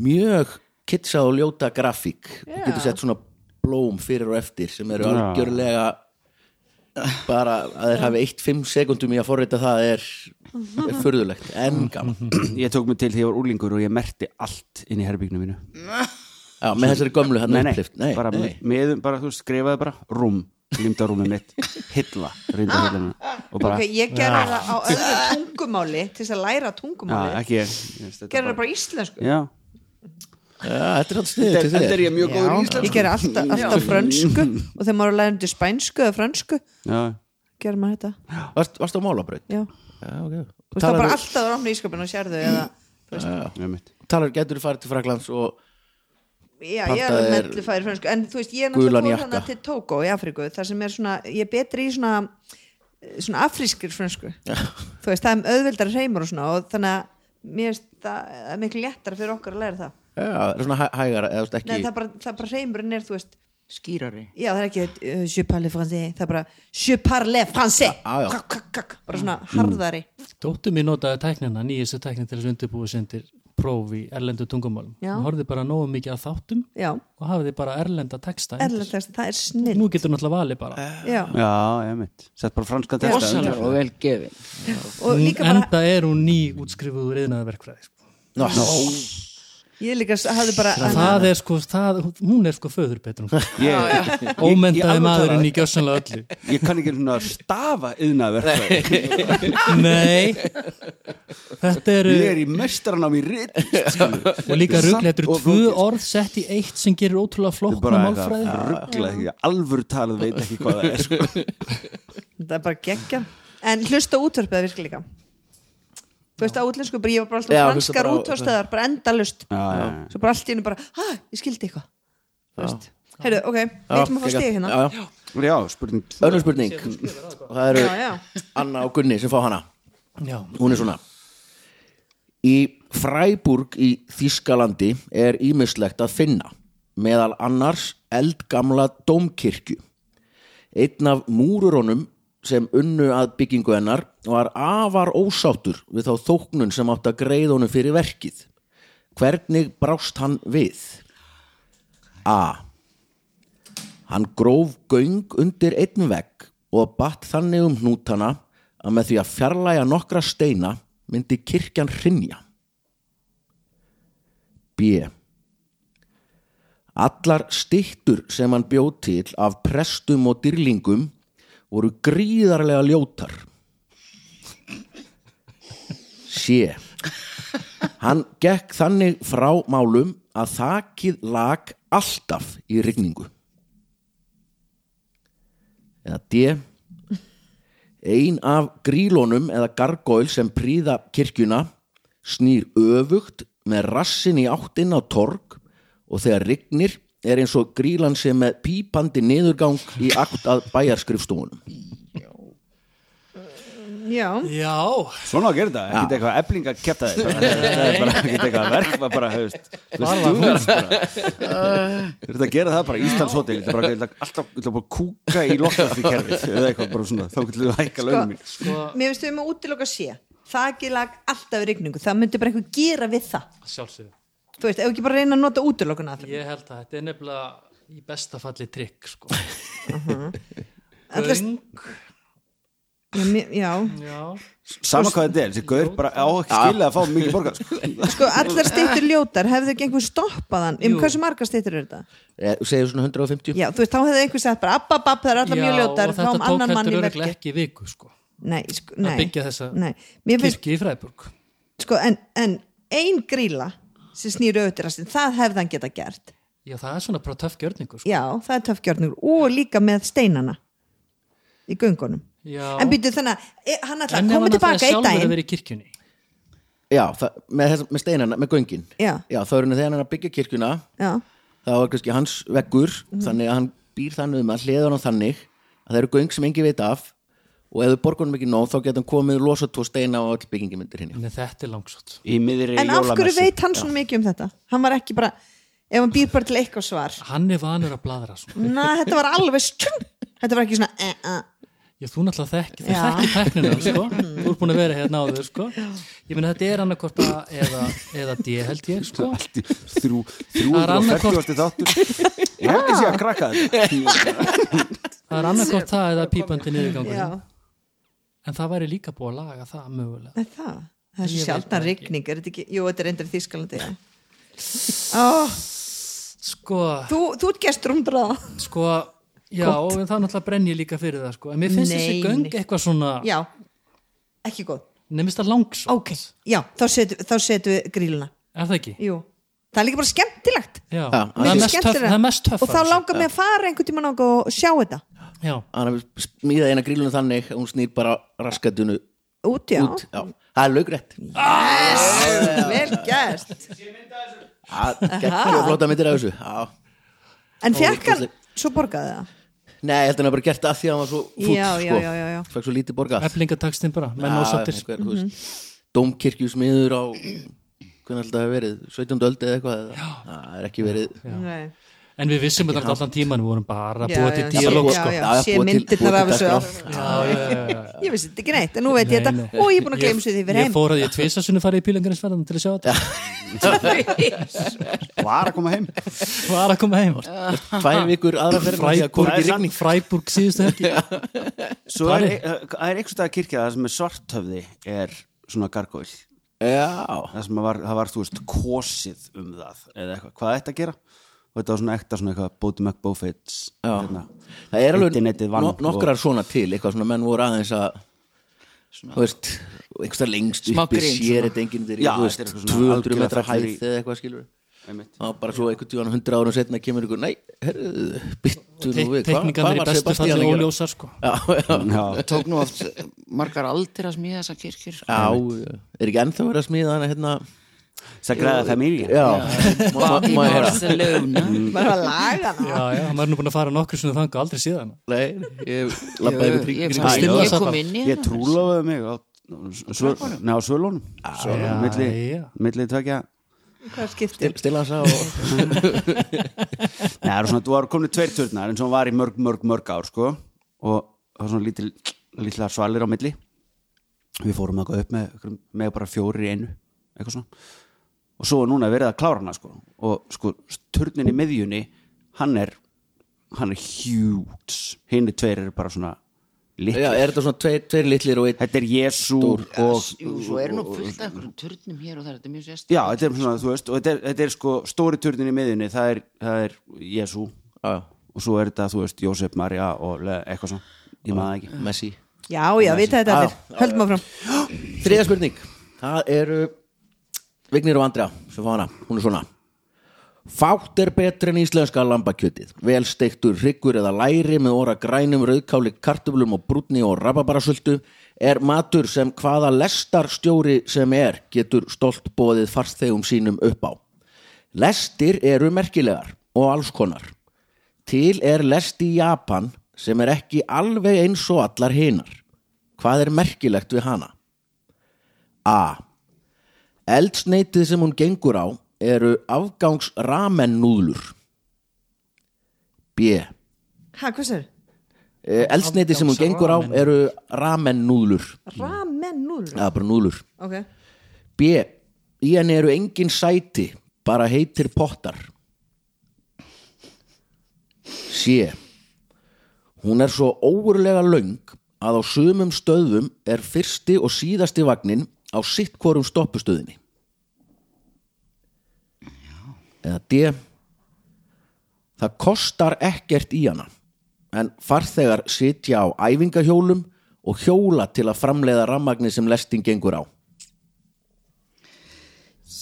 mjög kitsa og ljóta grafík. Þú getur sett svona blóm fyrir og eftir sem eru algjörlega bara að þeir hafi eitt fimm sekundum í að forrita það er, er furðulegt. En gaman. Ég tók mig til því ég var úlingur og ég merti allt inn í herbyggnum mínu. Já, með þessari gömlu hann nei, nei, bara, nei. Með, bara þú skrifaði bara rúm límda rúmið mitt, hilla og bara, ok, ég gerði það á öðru tungumáli til þess að læra tungumáli. Bara- það bara íslensku? Já, þetta er alltaf sniðið þetta þetta er ég mjög góður í ég íslensku. gerur alltaf, alltaf frönsku og þegar maður er að læra undir spænsku eða frönsku Já, gerur maður þetta. Varst, varst á málabraut? já. Já, ok. Þú er bara alltaf að rána ískapin og sérðu eða ég Talar, getur þú farið til Fraklands og Já, ég er mellu færi frönsku en þú veist, ég er náttúrulega fór hana til Togo í Afríku þar sem er svona, ég er betri í svona svona afrískir frönsku. Þú veist, það er auðveldar reymur og svona og þannig að mér er miklu léttara fyrir okkur að læra það það er svona hæ- hægara eða þú veist Nei, það er bara, það er bara reymurinn er, þú veist skýrari já, það er ekki, uh, je parle français það er bara, je parle français Já, já. Kak, kak, kak, bara svona harðari Dóttur mér notaði tæknina, nýjastu tæknin til þess undirbúið sindir próf í erlendu tungumálum. Já. Hún horfði bara nógu mikið að þáttum já, og hafiði bara erlenda texta. undir. erlend texti, það er snill Nú getur náttúrulega valið bara. já, Já, ég mitt Sett bara franska texta rosalega undir. og vel gefin og líka bara enda er hún ný útskrifuð úr yðnaðarverkfræði. Sko. Nó, ég líka hafði bara Það er sko, það, hún er sko föður ég Ómentaði maðurinn í gjössanlega öllu. ég kann ekki svona stafa yðnaverkfræði Nei, þetta eru... Ég er í mestaranám í ritt Og líka rugl, þetta eru tvö flókið. orð sett í eitt sem gerir ótrúlega flokkna málfræði. að alvöru talað veit ekki hvað það er sko. það er bara geggja en hlusta virka líka þú veist á útlensku, bara ég var bara alltaf franskar útvarstöðar, bara endalust Já, já, já. svo bara allt í hennu bara, hæ, ég skildi eitthvað. Þú veist, heyrðu, ok við ætlum að fá stig hérna. Já, spurning Önnur spurning. Og það eru Já, já. Anna og Gunni sem fá hana. Já, hún er svona. Í Freiburg í Þískalandi er ímislegt að finna meðal annars eldgamla dómkirkju. Einn af múrurónum sem unnu að byggingu hennar var afar ósáttur við þá þóknun sem átt að greið honum fyrir verkið hvernig brást hann við A Hann gróf göng undir einn vegg og batt þannig um hnútana að með því að fjarlæga nokkra steina myndi kirkjan hrinja. B. Allar styttur sem hann bjóð til af prestum og dyrlingum voru gríðarlega ljótar. C. Hann gekk þannig frá málum að þakið lag alltaf í rigningu. Eða D. Ein af grílónum eða gargóil sem príða kirkjuna snýr öfugt með rassin í áttin á torg og þegar rignir er eins og grílan sem með pípandi niðurgang í akt að bæjarskrifstofunum. já, já, Svona að gera þetta, ekkert eitthvað ebling að kæfta þig Það er bara ekkert eitthvað verk var bara, hefst Þú þú Þú veist að gera það bara Íslandshótel Þetta er bara ég ætla alltaf ég ætla bara að kúka í lokkafri kerfið eða eitthvað bara svona, þá getur þú að hækka launum mín. Sko, mér finnst við með útiloka sé þakið lag alltaf í rigningu það myndi bara eitthvað gera við það. Sjálfsögðu. Þú veist, ef ekki bara reyna að nota útilokuna Ég held að þetta er nefnilega í besta falli trikk, sko. Göng, já, já, já, Sama hvað þetta er, þessi gaur bara á ekki skilja að fá mikið borgað sko. sko allar stýttur ljótar hefðu ekki einhver stoppað hann um Jú. hversu margar stýttur eru þetta? Eh, Segðu svona 150? Já, þú veist, þá hefði einhver sagt bara app, app, það er allar mjög ljótar og þá þetta um tók annan mann í heldur verki örgulega ekki viku, sko. Nei, sko, Að nei byggja þessa Nei, mér finnst, kirkju í Freiburg. sko, en, en ein gríla sem snýr auðvitað það hefði hann geta gert Já, það er svona bara töff gjörningur, sko. Já, það er töffgjörningur og líka með steinana í göngunum Já. En byrju þannig að e, hann ætla En að ef koma hann ætlaði tilbaka einn sjálfur að daginn vera í kirkjunni. Já, það, með, með steinana, með göngin Já. þá er henni þegar hann er að byggja kirkjuna Já, þá er kannski hans veggur þannig að hann býr þannig um að hliða hann þannig að það eru göng sem engi veit af og ef þau borgunum ekki nóg þá hann komið losa tvo steina og öll byggingi myndir hinn En þetta er langsótt. Í miðri en af hverju veit hann svona mikið um þetta? Hann var ekki bara, ef hann býr bara til eitthvað svar Hann er vanur að bladra. Na, þetta var alveg stjum Þetta var ekki svona eh, eh. Já, þú náttúrulega þekki, þú þekki teknina, sko. Þú ert búin að vera hérna áður, sko. Ég meina, þetta er annarkvort A eða, eða D, held ég, sko. Þrjú, er annað 340 þáttur Ég hef ekki sé að krakka þetta Það er annarkvort það eða pípandi niðurgangur. En það væri líka búið að laga það mögulega. er það? Það er svo er þetta ekki? Jú, þetta er endur í Þískalandi. Ó, Sko, þú, þú ert gestur um drá sko, já, en það náttúrulega brenn ég líka fyrir það, sko. En mér finnst Nei, þessi göng nei. eitthvað svona, Já, ekki góð nefnist það langsótt. Ok, já, þá setjum þá við gríluna er það ekki? jú, það er líka bara skemmtilegt. Já, það, er töff, skemmtilegra. það er mest töff og þá langar mig að fara einhvern tímann og sjá þetta hann hefur smíðað eina grílunum þannig að hún snýr bara raskatunu út, já, út já. það er laugrætt vel gæst geggja flóta myndir af þessu. Já. en fekk hann, svo borgaði það nei, ég held að hann hafa bara gert það af því að hann var svo Já, já, sko. já, já, já. fekk svo lítið borgað. Eflingatakstinn bara, menn Já, ósáttir einhver, þú veist, Dómkirkjusmiður á hvernig held að það hafi verið? 17. öld eða eitthvað eða, það er ekki verið. Nei. En við vissum þetta alltaf allan tíman, við vorum bara að búa til díalóg já, sko. já, Já, sé búa til- myndirnar af þessu dagskrá. Já, já, já, já. ég vissi þetta ekki neitt, en nú veit ég þetta. og ég er búin að gleyma svo því fyrir Ég heim. fór að ég tvisa sunni farið í pílengarinsferðan til að sjá þetta. Var að koma heim. Var að koma heim. Tvær vikur aðra fyrir því að kom ekki Fræburg, síðustu helgi. Svo er, það er einhvers staðar kirkja það sem er svarthöfði er svona gargóil já, það sem var, það var, þú veist, kosið um það eða eitthvað, hvað ætti að gera og þetta var svona ekta svona eitthvað Bóti McBofits Já. hérna. það er alveg nokkrar svona til eitthvað svona menn voru aðeins að þú veist, einhverstað lengst uppi sér þetta enginn þegar er veist, eitthvað svona 200 algjörlega metra hæð eða eitthvað skilur það var bara svo einhvern tíðan 100 árum setna kemur ykkur, nei, herðu, byttu nú við hvað í bestu falli að gera? óljósar sko. já, já, Já, tók nú oft margar aldir að smíða þessar kirkjur sko. já, er ekki ennþá verið að smíða hana hérna það græða família ég heyra? Barcelona. Bara að laga hana Já, já, maður er nú búin að fara nokkur svona þanga aldrei síðan. Nei, ég lappaði við ég, ég, ég kom inn í ég hana trúlofaði mig á svölunum. Já, milli, já. milli tvekja hvað skiptir? Stilla hans á og Nei, það er svona, þú var komin tveir turnar eins og hann var í mörg, mörg, mörg ár sko. Og það var svona lítlar svalir á milli. Við fórum að gå upp með, með bara fjórir í einu eitthvað svona og svo er núna verið að klára hana sko. Og sko, turnin í miðjunni hann er hann er hjúts hinn tveir eru bara svona litlir. Já, er þetta svona tveir, tveir litlir og einn þetta er Jésu og Jú, svo er nú fullt af einhverjum turnum hér og það er þetta mjög sérst já, þetta er svona, þú veist og þetta er, þetta er sko stóri turnin í miðjunni það er, það er Jésu Já, og svo er þetta, þú veist, Jósef, Marja og eitthvað svona, ég maður ekki. Messi. Já, já, vita þetta Já, allir höldum áfram. Þriða spurning. Það eru Vignir og Andrea sem fá hana Hún er svona Fátt er betri en íslenska lambakjötið Vel steiktur hryggur eða læri með óra grænum, rauðkáli, kartöflum og brúnni og rababarasöldu er matur sem hvaða lestarstjóri sem er getur stolt bóðið farþegum sínum upp á. Lestir eru merkilegar og alls konar. Til er lest í Japan sem er ekki alveg eins og allar hinar. Hvað er merkilegt við hana? A. Eldsneitið sem hún gengur á eru afgangs ramennúðlur. B. hæ, hvað sér? Eh, Eldsneitið sem hún gengur á eru ramennúðlur. ramen núður Það er bara núðlur. ok, B. Í henni eru engin sæti, bara heitir pottar. C. Hún er svo óurlega löng að á sumum stöðum er fyrsti og síðasti vagnin á sitt hvorum stoppustöðinni. Eða D. Það kostar ekkert í hana, en farþegar sitja á æfingahjólum og hjóla til að framleiða rammagni sem lestin gengur á.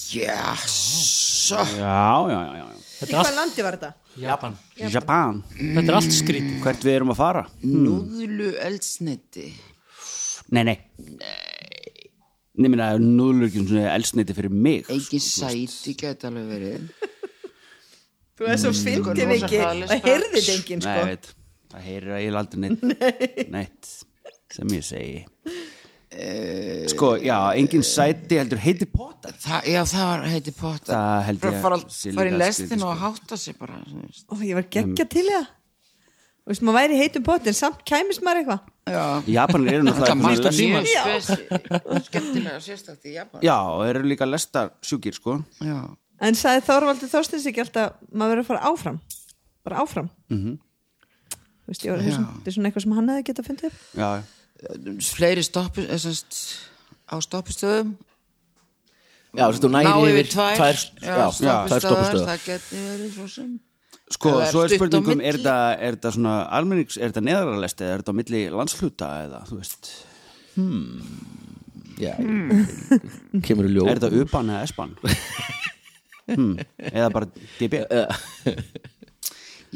Já, svo já, já, já, já. í hvað landi var þetta? Japan Japan, Þetta er allt skrítið hvert við erum að fara núðlu eldsniti nei, nei Nei, minna, núðlur ekki svona elsneiti fyrir mig engin sæti gæti alveg verið. Þú er svo fyndið rosa ekki það heyrði þetta enginn Nei, sko veit, það heyrir að ég aldrei neitt. Neitt, sem ég segi. Sko, já, engin sæti heldur heiti potar Þa, já, það var heiti potta Það held bara ég fara, að fara í lestin og sko. hátta sig bara. Ó, ég var geggja til í það Þú veist, maður væri heitum potin, samt kæmist maður eitthvað. Já, Japanir eru það náttúrulega mannst eitthvað mjög lestar- spes skemmtilega sérstakt í Japan. Já, og eru líka lestar sjúkir, sko. Já. En sagði Þorvaldur Þorstins ekki alltaf maður verið að fara áfram? Bara áfram? Mhm. Þú veist, ég var að hugsa, þetta er svona eitthvað sem hann hefði getað fundið upp. Já, fleiri stoppu eh, semst, á stoppustöðum. Já, þess að þú næri yfir tvær, tvær, já, já, tvær stoppustöðar. Sko, Eða svo er spurningum, er þetta, er þetta svona almennings, er þetta neðaralest eða er þetta á milli landshluta eða, þú veist Já, kemur í ljó Er þetta uban eða espan? hmm. Eða bara DB?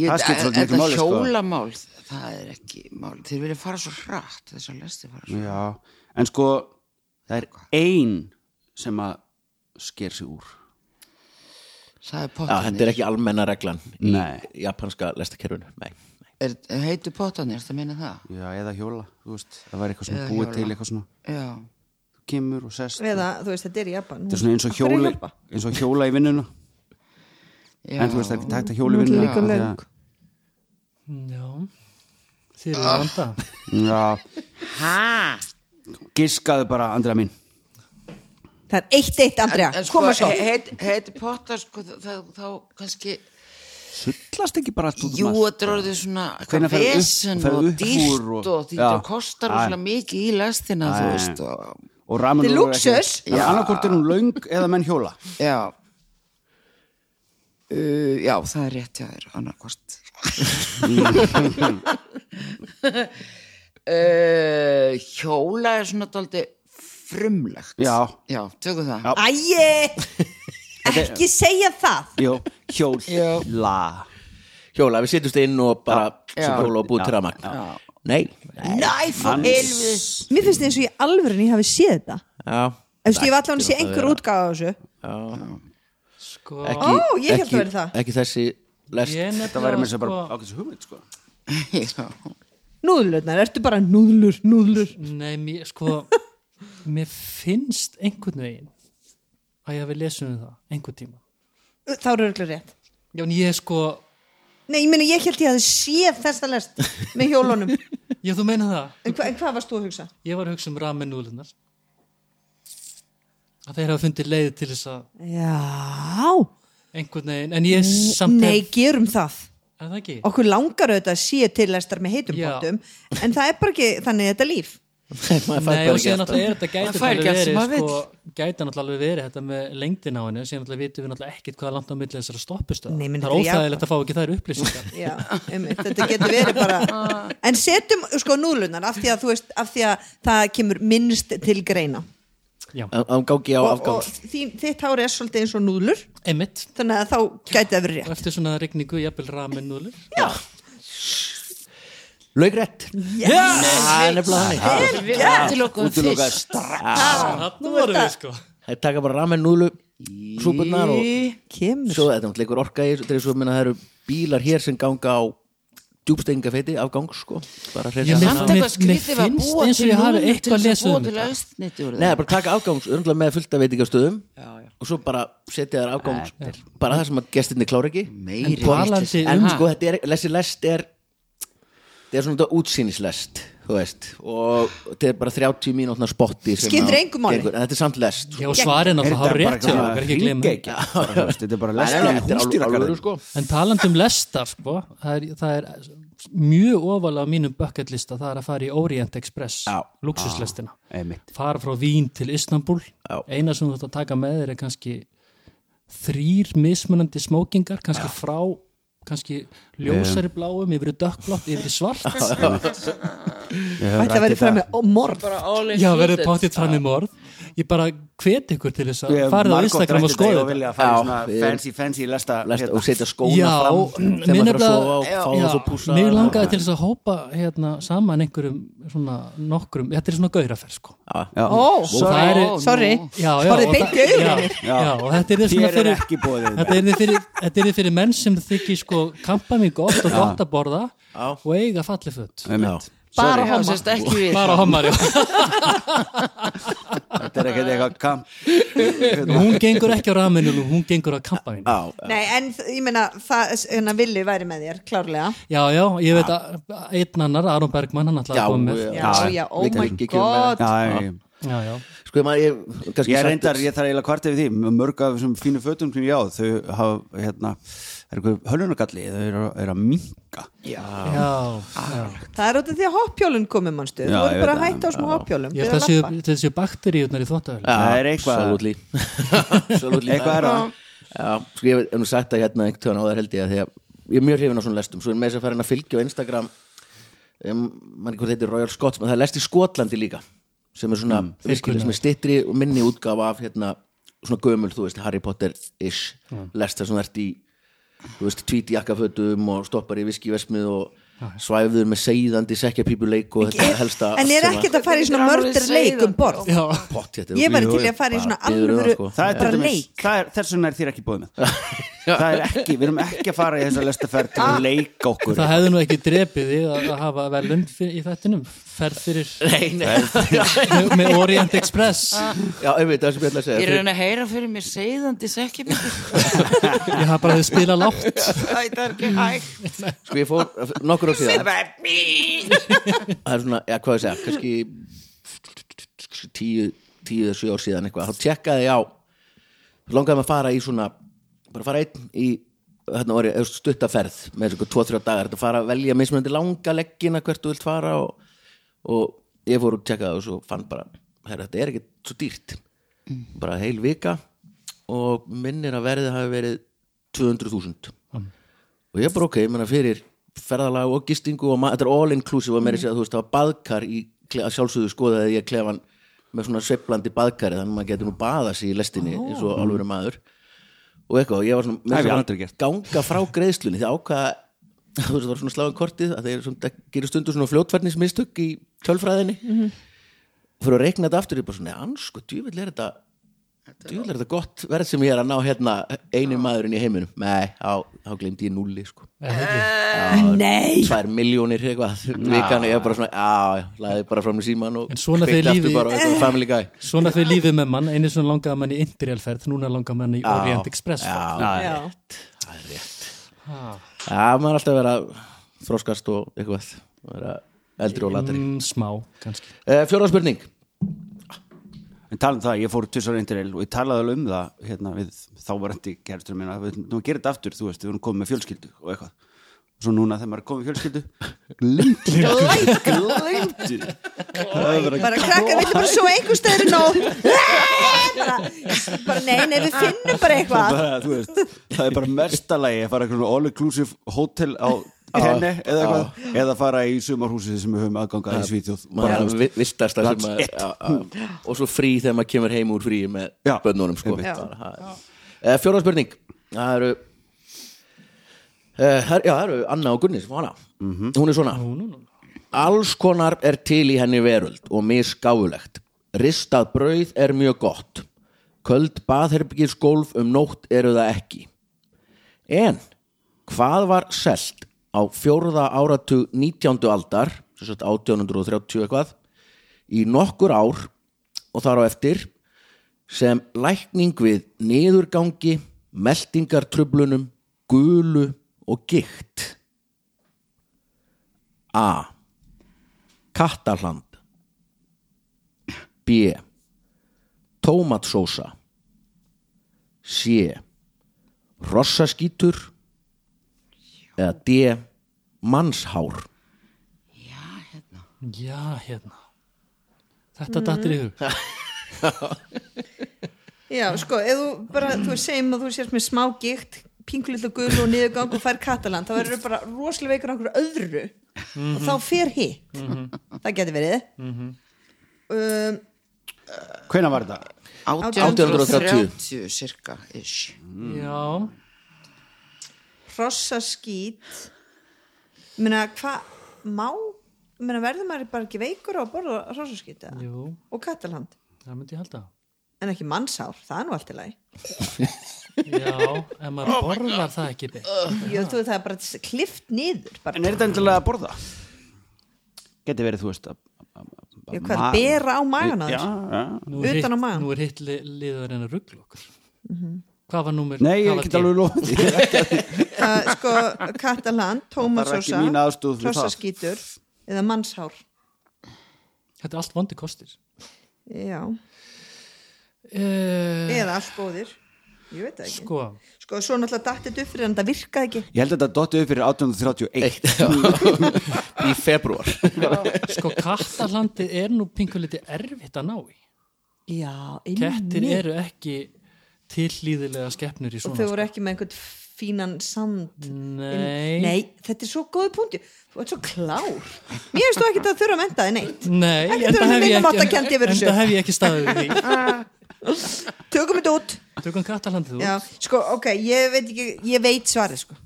Ég, Það miklu þetta máli, sko. hjólamál það er ekki mál þeir vilja fara svo hratt þessar lesti fara svo Já, en sko það er ein sem að sker sig úr það er Já, pottanir þetta er ekki almenna reglan í japanska lestakerfinu Nei, er, heitu pottanir, það meina það? Já, eða hjóla, þú veist, það var eitthvað Eða búið hjóla. til eitthvað svona. Já, þú kemur og sest eða, þú veist, þetta er í Japan. Þetta er svona eins og hjóla eins og hjóla í vinnuna. Já. En þú veist, það er ekki takt að hjóla í vinnuna Já, þið eru að vanda. Já, ha, giskaðu bara, Andra mín það er eitt eitt, Andrea, en, en sko, koma svo he- heit, pottar sko, það, þá kannski Sullast ekki bara allt út um jú, þetta er orðið svona eitthvað vesen og dýrt og- og Já. það kostar rosalega mikið í lestina þú veist og, Og Þetta er lúxus. Já, annarkvort er hún löng eða menn hjóla. Já. Uh, já, það er rétt hjá þér, annarkvort uh, Hjóla er svona daldi frumlegt. Já. Já, tökum það. Já. Æi, ekki segja það. Jó, hjóla Hjóla, við setjumst inn og bara Já. sem hjóla og búið til ramagn Nei, nei Næ, fór helvis Mér finnst eins og ég alveg ég hafi séð þetta. Já, Ef ég var allavega að sé einhver útgáfa á þessu. Sko, ekki, Ó, ég ekki, að vera það. Ekki þessi lest. Ég Það væri nefnilega með að bara sko ákveðs hugmynd sko. Já, Núðlurnar, ertu bara núðlur, núðlur? Nei, mér, sko Mér finnst einhvern veginn að ég hafi lesið um það einhvern tíma. Þá eru örugglega rétt. Já, en ég sko Nei, ég meina, ég held ég að séð þessa lest með hjólunum. Já, þú meina það. En, hva, en hvað varst þú að hugsa? Ég var að hugsa um ramen núðlunar að þeir hafa fundið leið til þess að Já, einhvern veginn, en ég samt nei, hef, gerum það? Okkur langar auðvitað að sé til lestar með heitum Já. pottum En það er bara ekki þannig þetta líf Nei, og síðan alltaf. er þetta gæti Það náttúrulega verið sko, gæti náttúrulega alveg verið þetta með lengdin á henni síðan náttúrulega vitum við náttúrulega ekkit hvað er langt á milli þessara stoppustöða Nei, menn það er er óþægilegt að fá ekki þær upplýsingar. Já, einmitt, þetta getur verið bara En setjum sko núðlunar af því að, þú veist, af því að það kemur minnst til greina. Já, Á- og, og þín, þitt hári er svolítið eins og núðlur. Einmitt. Þannig að þá gæti það verið og rétt. Eftir svona regningu, jafnvel ramen núðlur Laugrætt það er nefnilega þannig Útilokum Útilokað fyrst Þannig voru við sko. Það taka bara ramen núlu súpurnar og Kemur. Svo þetta er leikur orka í þessu, minna það eru bílar hér sem ganga á djúbstengafeiti afgangs sko. Bara Já, hreinsa mér- finnst eins og ég hafi eitthvað að um Nei, þeim. bara taka afgangs, örgulega með fullta veitingastöðum Já, já. og svo bara setja þær afgangs bara það sem að gestinni klára ekki. En sko þetta er, lessi lest er þetta er svona þetta útsýnislest þú veist, og þetta er bara 30 mínútna spotti sem Skiptir að engu máli. gengur, en þetta er samt lest Já, og svarið náttúrulega Þetta er bara er hústýragarðin sko. En talandi um lestar sko, það er, það er mjög ofalega á mínum bucketlista það er að fara í Orient Express Já. luxuslestina, fara frá Vín til Istanbul, Já. eina sem þú þarft að taka með þér er kannski þrýr mismunandi smókingar, kannski frá kannski ljósari bláum yfir dökkblátt, yfir svart. Að vera fram með morð. Já, verður páttið fram í morð ég bara hvet ykkur til þess að farið á Instagram og skoða og þetta. fancy, fancy lesta lest, hérna. og setja skóna Já, fram mér þegar maður fyrir að sofa og Mér langaði til þess að hópa hérna, saman einhverjum svona nokkrum, þetta er svona gauraferð sko. Og er sorry. Já, já, Horfið og beint í og þetta er er fyrir þetta er fyrir, þetta er fyrir menn sem þykir sko kampa mig gott og gott að borða og eiga falli föt. Einmitt. Bara Já, homma sérst ekki við. Bara hommar, já. Þetta er ekkert eitthvað kamp hún gengur ekki á raminulum, hún gengur á kampa mín Já, Nei, en ég meina það, hérna villi væri með þér, klárlega. Já, já, ég veit að einn annar, Aron Bergman, hann ætlaði að koma með. já. Já, oh við my um god. Já, já, já, Sko, maður, ég, kannski ég reyndar, ég þarf eiginlega kvart yfir því. Mörg af þessum fínu fötum sem ég á þau hafa, hérna er eitthvað hölunargalli, þau eru, eru að minka já, já. Það er út af því að hoppjólun komið mannstu Þú Já, ég bara að hætta á það. smá hoppjólum. Að séu bakteríunar í þvóttavölu Já, Það er eitthvað- absolutely. Absolutely. Eitthvað er það. Já, sko ég hef nú sagt það hérna einhvern tjóðan á þær held ég að því að ég er mjög hrifin á svona lestum. Svo er með þess að fara inn að fylgja á Instagram. Um, mann ekki hvað þetta er Royal Scots það er lest í Skotlandi líka sem er svona, mm, er stittri og minni útgáfa af hérna, svona gömul, þú veist, Harry Potter-ish lest það sem ert í þú veist, tvíti jakkafötum og stoppar í viskivesmið og svæfður með seiðandi sekkjapípuleik og þetta helsta en er ekkert að fara í svona mördur leik um borð? Já, pott, ég væri til að fara í svona alvöru sko. Er bara leik. það er, þess vegna er þér ekki búið með Það er ekki, við erum ekki að fara í þessa lestaferð til að leika okkur. Það hefði nú ekki drepið þig að, að hafa velund í þettinum ferð fyrir nei, nei, með, með Orient Express. Já, ég veit það sem ég ætla að Ég segja er að reyna að heyra fyrir mér segðandi sekkjabítur ég hafa bara að spila lágt. Það er ekki hægt. Sko ég fór nokkur á síðan það er svona, já hvað ég segja kannski tíu, tíu sjö ár síðan eitthvað, þá tjekkaði ég á langaði maður að fara í svona bara fara einn í hérna var ég stuttaferð með svona 2-3 dagar. Þetta fara að velja mismunandi langa leggina hvert þú vilt fara og, og ég fór og tjekkaði og svo fann bara herra, þetta er ekki svo dýrt. Bara heil vika og minnir að verðið hafi verið 200.000 og ég bara ok, ég menna fyrir ferðalag og gistingu og þetta er all inclusive og meiri sér að þú veist það var baðkar í að sjálfsögðu skoðaði ég klefan með svona sveiflandi baðkari þannig að maður getur nú baða sig í lestinni eins og alvöru maður og eitthvað ég var svona ganga frá greiðslunni því ákvaða þú veist það var svona sláðan kortið að þeir svona, gerir stundu svona fljótfærnismistök í tölfræðinni. Og fyrir að reikna þetta aftur ég bara svona, ansku, djúvill er þetta djúvill er þetta gott verð sem ég er að ná hérna einu maðurinn í heiminum? Nei, á, á glemdi ég núli sko. Nei, tvær miljónir eitthvað vikan ég er bara svona, já, já, laði bara fram í síman og En svona kveikti þegar aftur lífið- bara á eitthvað family guy. Svona fyrir lífið með mann einu svona langaði mann í Indrialferð núna langaði mann í Orient Express. Já, já. það er rétt. Já, maður er alltaf að vera þroskast og eitthvað vera eldri og latari. Mm, smá kannski. Uh, fjóra spurning En talað um það, ég fór tussar interrail og ég talaði alveg um það hérna við þávarandi gerstur minna, við erum þetta aftur, þú veist, við erum komið með fjölskyldu og eitthvað. Og svo núna þegar maður er komið með fjölskyldu, glimtu, glimtu. bara krakka við bara svo einhver stöður nóg bara, bara nei, nei, við finnum bara eitthvað Bara, þú veist, það er bara mestalagi að fara eitthvað svona all-inclusive hotel á tenni eða eitthvað, eða fara í sumarhúsið sem við höfum aðgangað í já. og svo frí þegar maður kemur heim úr frí með Já, bönnunum sko. uh, fjóra spurning. Það eru uh, já, það eru Anna og Gunnis hana. hún er svona. Alls konar er til í henni veröld og misgáfulegt. Ristað brauð er mjög gott. Köld baðherbyggisgólf um nótt eru það ekki. En hvað var selt á fjórða áratug 19. aldar sem sagt 1830 eitthvað í nokkur ár og þar á eftir sem lækning við niðurgangi meldingartröflunum gulu og gikt. A. Kattarland B. Tómatsósa. C. Rossaskítur eða D Mannshár. Já hérna. Þetta dattir í hug. Já, sko, ef þú bara, þú segjum að þú sést með smá gikt pinglillu gul og niðurgang og fær kataland þá verður bara rosalega veikur á einhverju öðru og þá fer hitt. Það getur verið. Um, hvenær var þetta? 1830 cirka ish. já, hrossaskít menna, hvað má menna, verður maður bara ekki veikur á að borða hrossaskít eða? jú, og kataland það myndi ég halda. En ekki mannsár, það er nú allt í lagi. Já, ef maður borðar það ekki beint Jú, þú, það er bara klift niður bara, En er þetta endilega að borða? Geti verið, þú veist, að... að- að- Já, hvað, bera á já. nú er Utan á hitt, nú er hitt li, liður en að ruggla okkur. Hvað var númer Nei, ég get alveg lofað því. uh, sko, mín tómatsósa hrossaskítur eða mannshár. Þetta er allt vondi kostir. Já, uh, eða allt góðir. Ég veit það ekki. sko, sko, svo náttúrulega dattið upp fyrir en það virkaði ekki. Ég held að þetta dotti upp fyrir 1831. í februar sko kattarlandið er nú pingu liti erfitt að ná í. Já, kettir einmitt. eru ekki tillýðilega skeppnur í og svona þau voru ekki með einhvern fínan sand Nei. Nei, þetta er svo góð punkti Þú ert svo klár. Mér finnst þú ekki að þurfa að menta þig neitt. Nei, Ekki enda þurfa minna máttakennt ekki, yfir þessu. enda hef ég ekki staðið því. Tökum þetta út. Tökum kattalandið út. Já, sko, ok, ég veit ekki Ég veit svarið, sko.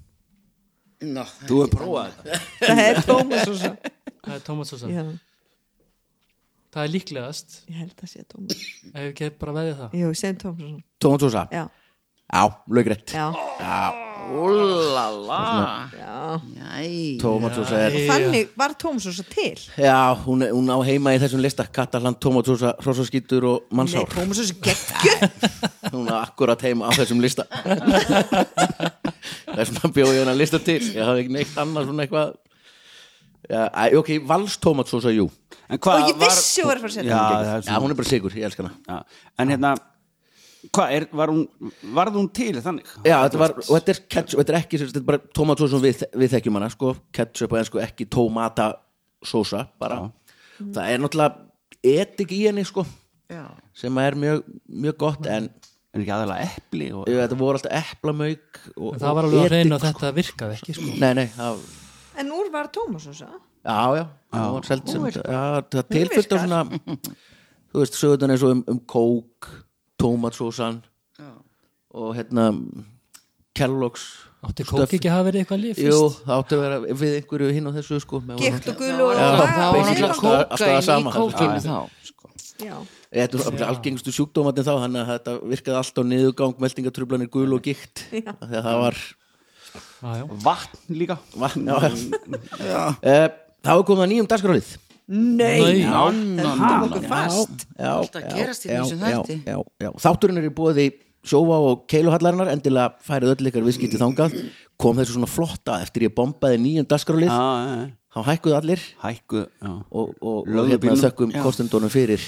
Nó, Þú hefur prófað Það er Tómas Það er tómatsósa. Já, Það er líklegast. ég held að sé Tómas Ef ég ekki bara veðið það. Tómas Tómatsósa. Já, Já, laugrætt já, úlala. Tómatsósa er Þannig var svo til? Já, hún, er- hún á heima í þessum lista. Kattaland, tómatsósa, hrosaskítur og Nei, mannsár og svo geggjur Hún á akkurat heima á þessum lista. Það er svona bjóði hennar lista til. Ég hafði ekki neitt annað svona eitthvað. Já, ok, vals tómatsósa, jú. En hvað Og ég vissi að fara að setja Já, hún er hún er bara sigur, ég elska hana. Já, en hérna hvað er, var hún varð hún til þannig? Já, þetta var, og þetta er ketchup, þetta er ekki þetta er bara tómatsósa við, við þekkjum hana sko, ketchup og ensku, ekki tómatasósa bara, það er náttúrulega etik í henni sko já. sem er mjög, mjög gott en er ekki aðalega epli og, þetta voru alltaf eplamauk og, En það var alveg að reyna að þetta virkaði ekki, sko. Nei, nei, það, En úr var svo já, já, það var selt sem Hún já, það tilfyllt á svona þú veist, sögðan eins og um, um kók tómatsósan Já. og hérna Kellogg's Átti kóki ekki að hafa verið eitthvað líf Jú, það átti að vera við einhverju hinn og þessu sko. Með Gikt og gulu og Já, Það var basically náttúrulega alltaf- alltaf það kókain í sama. kókinu Já, þá sko. Já, Þetta er algengustu sjúkdómatinn þá þannig að þetta virkaði allt á niðurgang meldingatrublanir gul og gikt. Þegar það var Já, já. vatn líka. Vatn já, já. Eh, Það var komið að nýjum dagskrálið Nei, Nei. já, þetta okkur fast já, Allt að gerast í já, þætti. Þátturinn er í búið sjófa og keiluhallarinnar endilega færið öll ykkar viðskipti þangað kom þessu svona flotta eftir ég bombaði nýjum já. þá hækkuðu allir hækku já. og, og, hérna þökkum kostendunum fyrir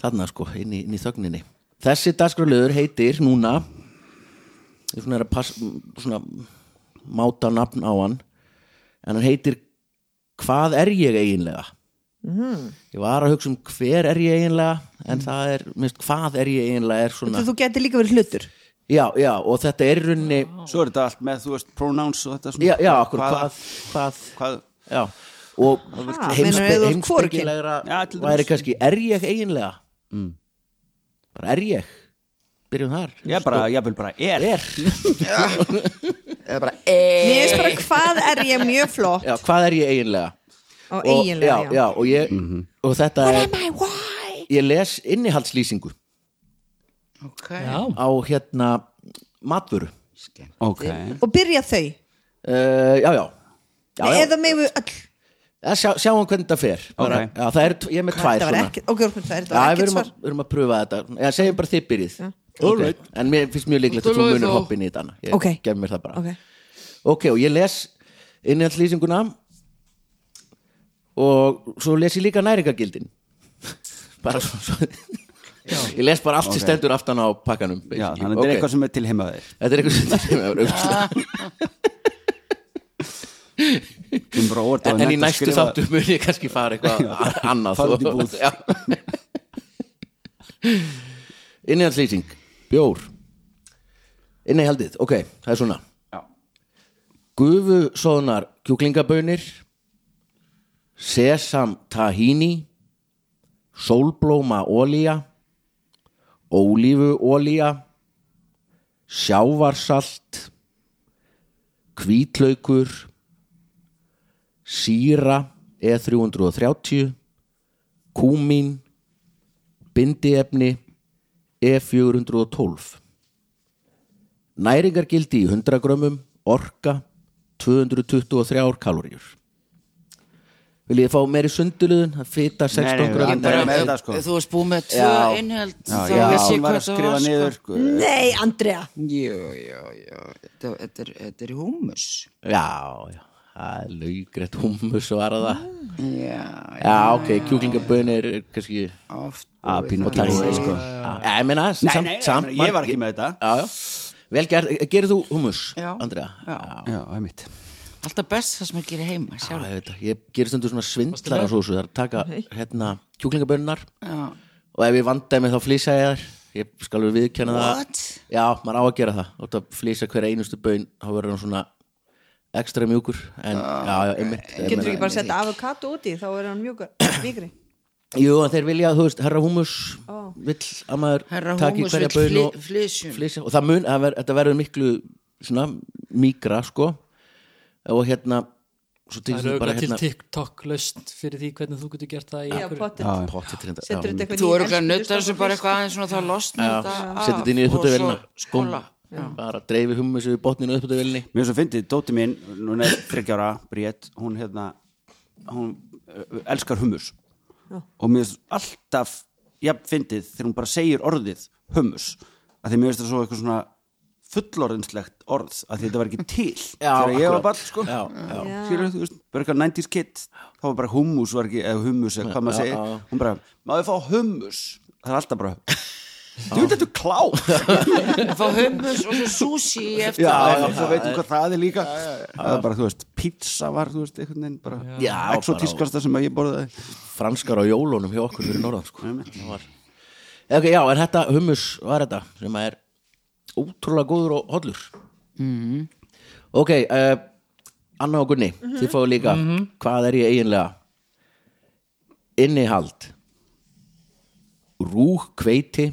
þarna sko, inn í, inn í þögninni þessi dagskrálöður heitir núna ég svona er að pass, svona máta nafn á hann en hann heitir Hvað er ég eiginlega? Ég var að hugsa um hver er ég eiginlega en það er, minnst, hvað er ég eiginlega er svona, Þú getur líka verið hlutur. Já, já, og þetta er í rauninni svo er þetta allt með, þú veist, pronouns og þetta svona já, já, okkur, hvað, hvað, hvað, já og dæmis. væri kannski, er ég eiginlega? Mm. bara er ég? Byrjum þar. Ég bara, ég vil bara er, er, Eða bara e bara hvað er ég mjög flott? Já, hvað er ég eiginlega og og, eiginlega, já, já, og ég og þetta er, My why? ég les innihaldslýsingu. Ok. Já, á hérna matvöru. Skemmt. ok. Og byrja þau? Uh, já, já, já, Nei, já. Eða við öll? Ja, sjá, sjáum hvernig þetta fer. Bara, Ok. já, það er, ég er með tvær Þetta var svona. ekki, ok, það er Já, við erum, að, við erum að pröfa þetta. Já, segjum bara þið byrjið. Okay. En mér finnst mjög líklegt að þú munir hoppin í þetta Ég gef mér það bara. Ok, og ég les innhaldslýsinguna og svo les ég líka næringagildin bara svo, svo Ég les bara allt sem stendur aftan á pakkanum já, þannig að þetta Ok. er eitthvað sem er til heimaðir Þetta er eitthvað sem er óvart á En, en í næstu þáttu mun ég kannski fara eitthvað annað. Innihaldslýsing. Bjór. Innihaldið, ok, það er svona. Gufusóðnar kjúklingabönir Sesam tahini Sólblóma ólía Ólífu ólía Sjávarsalt Hvítlaukur Sýra E330 Kúmín Bindiefni E412 Næringargildi í 100 grömmum Orka 223 kaloríur Vil ég fá meiri sunduluðun að fita 16 Nei, nei, grömmum Andrea, Bara með ef- þetta, sko. ef Þú varst búið með tvö Já. innhald Já, ég var að það skrifa niður sko. sko. Nei, Andrea Jú, já, já Þetta er, þetta er húmus Já, já, það er laugrætt hummus og aðra það Já, Já, ok, kjúklingabönir er kannski oft að pínu og tæri sko. Ég meina, Nei, samt, ég var ekki með þetta Já, já, vel gerð, gerir þú hummus. Andrea? Já. Já, það er mitt Alltaf best það sem að gera heima Já, sjálf ég veit það, ég gerir stundu svona svindlara sósu, það er að taka hérna kjúklingabönnar Já, og ef ég vandaði mig þá flýsa ég þær. Ég skal við viðkenna það. What? já, maður á að gera það. Átt að flýsa hver einustu bön þá verður hann svona ekstra mjúkur. En já, já, einmitt. Getur meina- ekki bara að setja avokado úti? Þá er hann mjúkur, mýkri jú, en þeir vilja, þú veist, herra húmus Ó. vill að maður Húmus hverja vill bön og flysjun og það mun, það ver, þetta verður miklu svona mýgra, sko og hérna svo til Það er bara auðvitað til hérna TikTok laust fyrir því hvernig þú getur gert það í já, eitthvað Þú í eru ekki að eldspýtu, nutta þessu stoppar bara eitthvað aðeins svona þá losna setja þetta inn í svo skóla. Bara dreifi hummus við botninu uppbútuvélni Mér er svo fyndið, dóti mín, hún er þryggjára, Bríett, hún hérna, hún uh, elskar hummus. Og mér er alltaf, jafn fyndið þegar hún bara segir orðið hummus, að því mér finnst það svo eitthvað svona fullorðinslegt orð, að því þetta var ekki til Já, þegar ég var bara, sko. Já, já. skilur þú veist, bara eitthvað 90s kid þá var bara hummus, var ekki, eða hummus eða hvað maður segir, hún bara maður fá hummus, það er alltaf bara þú veit þetta er klá Fá hummus og svo sushi eftir. Já, svo veitum hvað það er líka. Það er bara, þú veist, pizza var þú veist, einhvern veginn bara Já, exotískasta sem að ég borðaði. Franskar á jólunum hjá okkur fyrir norðan sko. Já, en þetta hummus var þetta sem að er ótrúlega góður og hollur. Mm. ok uh, Anna og Gunni, þið fáið líka. Hvað er ég eiginlega? Innihald. Rúg kveiti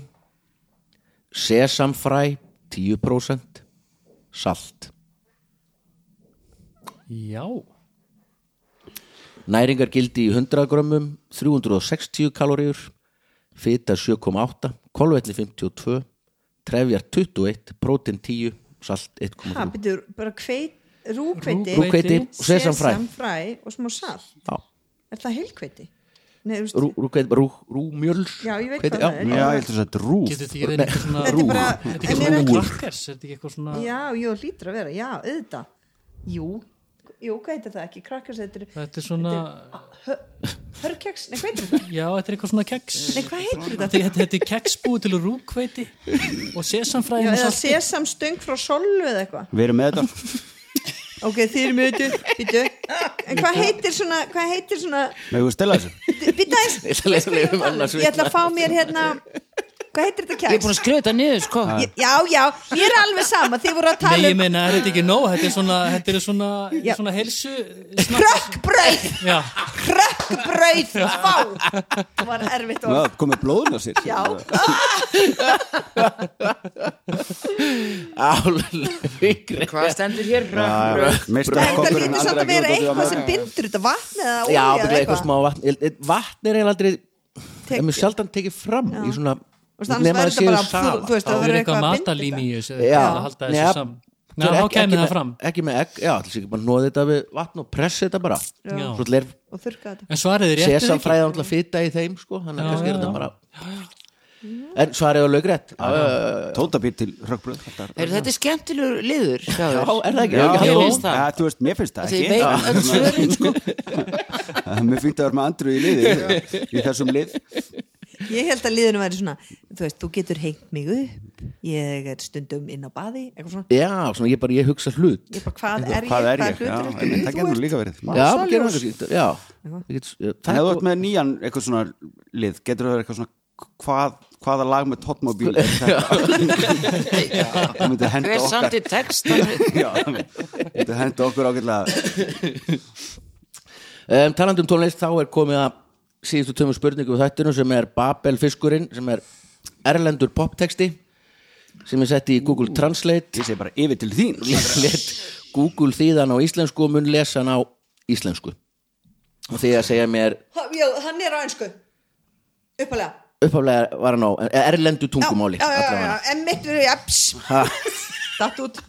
sesamfræ 10% salt. Já, Næringargildi í 100 grömmum 360 kaloríur. Fita 7,8 kolvetli 52 trefjar 21 prótin 10 salt ha, 1,3 byrju, bara hveit, rúkveiti Rúgkveiti og sesamfræ. og smá salt. Já, er það heilkveiti? Veist, rú, rúkveiti, rú, Já, ég veit hvað það er. já, ég held að þetta er rúf getur þetta ekki verið eitthvað svona Þetta er bara- Þetta er ekki eitthvað svona já, jú, hlýtur að vera, já, auðvitað. Jú, jú, hvað heitir það ekki? Krakkars, þetta er Þetta er svona, hörkeks, nei, hvað heitir þetta? já, þetta er eitthvað svona keks Nei, hvað heitir Þetta, þetta? þetta, þetta er keks búið til rúkveiti og Já, sesamfræðin eða sesamstöng frá solu eða eitthvað. Við erum með þetta. Ok, þið eru með þetta, en hvað heitir svona, hvað heitir svona ég ætla að fá mér hérna hvað heitir þetta Ég er búin að skrifa þetta niður sko. Ég- Já, já, mér er alveg sama þið voru að Nei, tala ég um meina, er þetta ekki nóg? Þetta er svona, þetta er svona, Já. svona helsu krökkbrauð Já, krökkbrauð, fá það var erfitt orð. Komið blóðun á sér. Já, Álíkri Hvað stendur hér? það kokkurinn lítur samt að vera eitthvað sem bindur þetta vatn eða Já, betur eða eitthvað smá vatn. Ég- ég- Vatn er eiginlega aldrei Tek- er mjög sjaldan tekið fram í svona nema það bara, séu það það er verður eitthvað að matalín í þessu. Að halda þessu saman. Ekki- þá ekki kemur það fram. Ekki með egg, já, alls ekki bara nóði þetta við vatn og pressi þetta bara. Ler og þurrka þetta. En svarið er rétt sesamfræði alltaf fita í þeim sko Þannig að Já, kannski er já, þetta já. bara En svarið er lögrétt Já, Tóta býr til rökkbröð þetta er- þetta skemmtilegur liður? já, er það ekki? Jú. finnst það. Þú veist, mér finnst það ég ekki. sko Það er Mér finnst að vera með andru í liði í þessum lið. Ég held að liðinu væri svona þú veist, þú getur heimt mig upp ég er stundum inn á baði eitthvað svona. Já, svona ég bara, ég hugsa hlut. Ég bara, hvað er ég, Hvað er ég? Já, hlutverk einmitt, það ert? líka verið. Það Ég ég- ert það- með nýjan eitthvað svona lið getur það verið eitthvað svona hvað, hvaða lag með tóttmóbíl er þetta? Það myndi henda Hver okkar. samti textan? Já, það myndi henda okkur ágætlega. Um, talandi um tónlist þá er komið að síðustu tömmu spurningu við þættinu sem er Babel fiskurinn sem er erlendur poptexti sem er sett í Google Translate. Ég segi bara yfir til þín. Let Google þýðan á íslensku og mun lesa hann á íslensku. Og því að segja mér Ha- já, hann er á einsku uppalega uppháflega var hann á erlendu tungumáli já, já, já, já, allavega. en mitt verður japs Ha, datt út.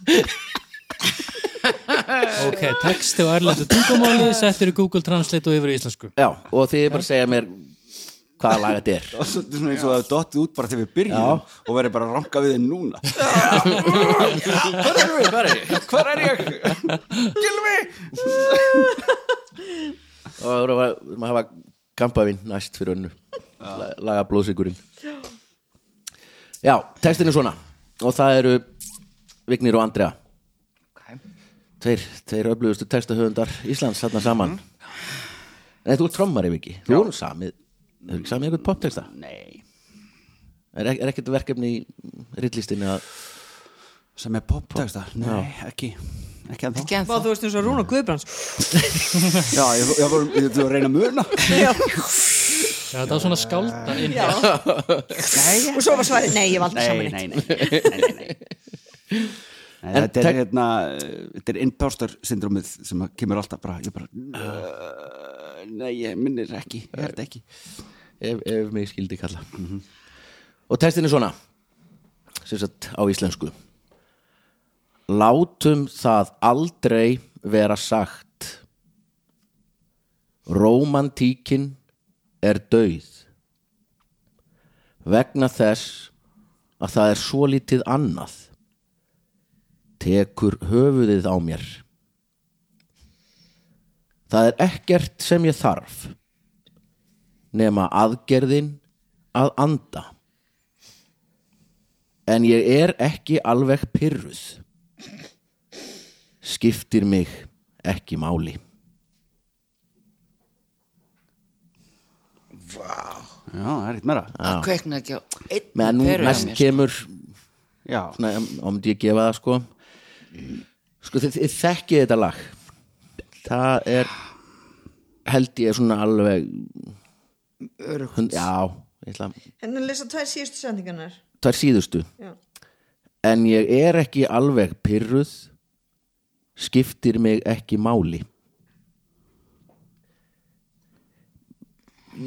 Ok, texti og erlendu tungumáli settur í Google Translate og yfir í íslensku. Já, og því bara að segja mér hvaða lag þetta er. Og svo þetta er svona eins og það er dottið út bara þegar við byrjum Já. og verður bara að ranka við þið núna. Hvað er ég? Hvað er ég? Hvar er ég? Gilvi! og það voru að við erum að hafa kampavinn næst fyrir önnu. La- laga blóðsigurinn já, textin er svona. Og það eru Vignir og Andrea. Tveir, tveir öflugustu textahöfundar Íslands þarna saman. Nei, þú ert trommari, Viki Þú erum samið, þú erum samið eitthvað poptexta? Nei. Er, er ekkert verkefni í rillistinni að sem er popteksta, nei, ekki. Ekki Ekki Vá, ennþá. þú veist eins og Rúna Guðbrands. Já, ég, ég, var, að reyna að muna. Já, það var svona skálda inn Já. nei, Og svo var svarið, nei, ég var aldrei nei, saman nei, nei, nei, nei, nei. Nei, þetta er tek- hérna þetta er impostor syndromið sem að kemur alltaf bara, ég bara uh, nei, ég minnir ekki ég held ekki ef, ef mig skildi kalla. Og textin er svona sem sagt á íslensku. Látum það aldrei vera sagt. Romantíkin er dauð. Vegna þess að það er svo lítið annað. Tekur höfuðið á mér. Það er ekkert sem ég þarf nema aðgerðin að anda. En ég er ekki alveg pyrruð skiptir mig ekki máli. Já, það er ekkert meira. Það kveikna ekki á einn nú hjá næst mér, sko. kemur já, svona, ámyndi ég gefa það sko. Sko þið, þið þekkið þetta lag. Það er held ég svona alveg. Hund, já, ég ætla En að lesa tvær síðustu sendingarnar er síðustu Já. en ég er ekki alveg pyrruð skiptir mig ekki máli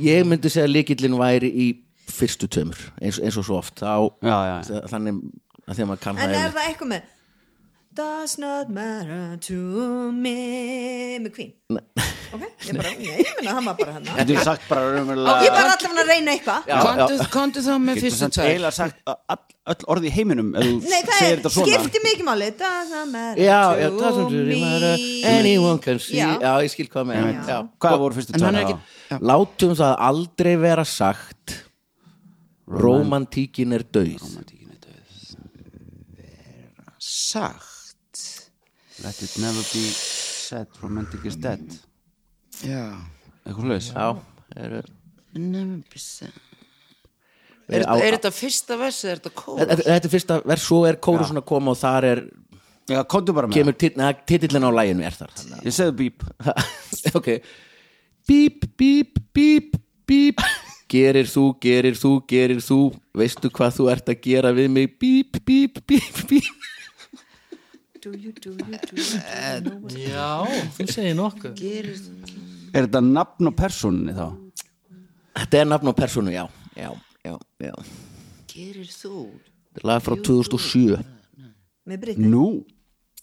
ég myndi segja að líkillin væri í fyrstu tömur eins, eins og svo oft þá, já, já, já. þannig að því að maður kann En það er yfirleitt. það eitthvað með Does not matter to me. Með Queen Ok, ég bara, nei, ég menna það var bara hann Getur þú sagt bara raunverulega Ég var allavega að reyna eitthvað. Komdu þá með fyrstu samt tvær eiginlega sagt all, öll orði í heiminum ef þú Nei, það er, skipti mikið máli. Does not matter to já, það sem þú me. Anyone can see. Já. Ég skil hvað með já. Hvað voru fyrstu En hann er já. Látum það aldrei vera sagt. Rómantíkin er dauð. Sagt Let it never be said romantic is dead. Já. Eitthvað hlaus Já, er, Never be said. er, Er, á, er þetta fyrsta versi, er þetta kór? þetta, þetta er fyrsta vers, svo er kóru svona að koma og þar er, Já, komdu bara með kemur tit, neða, titillin á læginu er þar Ég segðu bíp. Ok. Bíp, bíp, bíp, bíp. Gerir þú, gerir þú, gerir þú. Veistu hvað þú ert að gera við mig? Bíp, bíp, bíp, bíp Do you, do you, do you, do you Já, þú segir nokkuð. Er þetta nafn og persóninni þá? Þetta er nafn á persónu, já Já, já, já. Gerir þú? Þetta er lag frá 2007 Með Britney Nú,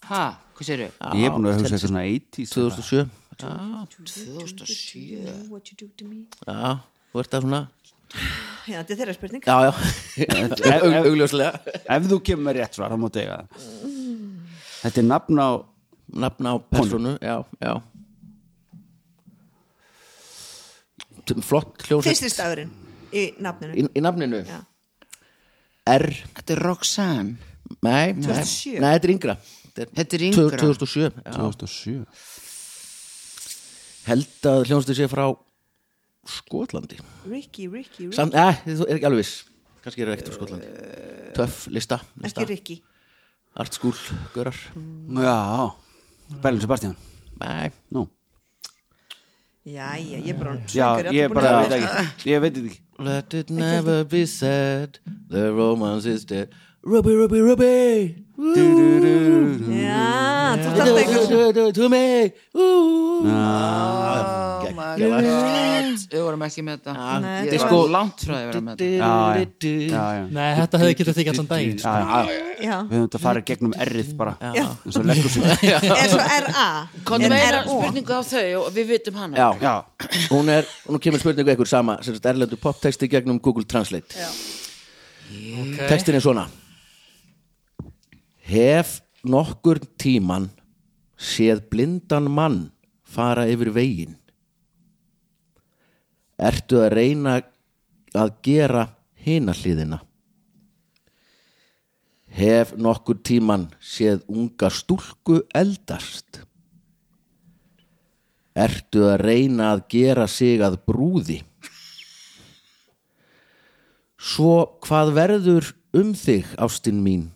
Ha, hvað segir þau? ég er búin að hugsa eitthvað svona 80s 2007 2007 What you do to me? Já, þú ert að svona. Já, þetta er þeirra spurning. Já, já, Aug- augljóslega. Ef þú kemur með rétt svar, þá máttu eiga það Þetta er nafn á Nafn á persónu, já, já. Flott hljómsveit. Fyrsti stafurinn í nafninu. Í, í nafninu? Já. R, Þetta er Roxanne. Nei, nei, 2007. nei, þetta er yngra. Þetta er yngra. 2007 já. 2007 Held að hljómsveit sé frá Skotlandi. Ricky, Ricky, Ricky. Samt, eh, þú er ekki alveg viss. Kannski eru ekkert frá Skotlandi Töff, lista, lista. Ekki Ricky Art School, görar Já, Berlin Sebastian. Nei, Nú, Jæja, ég er bara já, ég búin bara Ég veit þetta ekki. Let it never be said The romance is dead Ruby, Ruby, Ruby Já, þú þarf það eitthvað To me. Oh. Við vorum ekki með þetta Nei, Ég þetta var er sko- langt frá því að vera með þetta. Nei, þetta hefði getið þykja allan daginn sko. Við höfum þetta að fara í gegnum errið bara eins og leggur sig er svo R.A. Er með eina spurningu á þau og við vitum hana hún er, hún kemur spurningu ekkur sama sem sagt erlendu poptexti gegnum Google Translate. Textin er svona Hef nokkur tíman séð blindan mann fara yfir veginn. Ertu að reyna að gera hina hliðina? Hef nokkur tíman séð unga stúlku eldast? Ertu að reyna að gera sig að brúði? Svo hvað verður um þig, ástin mín,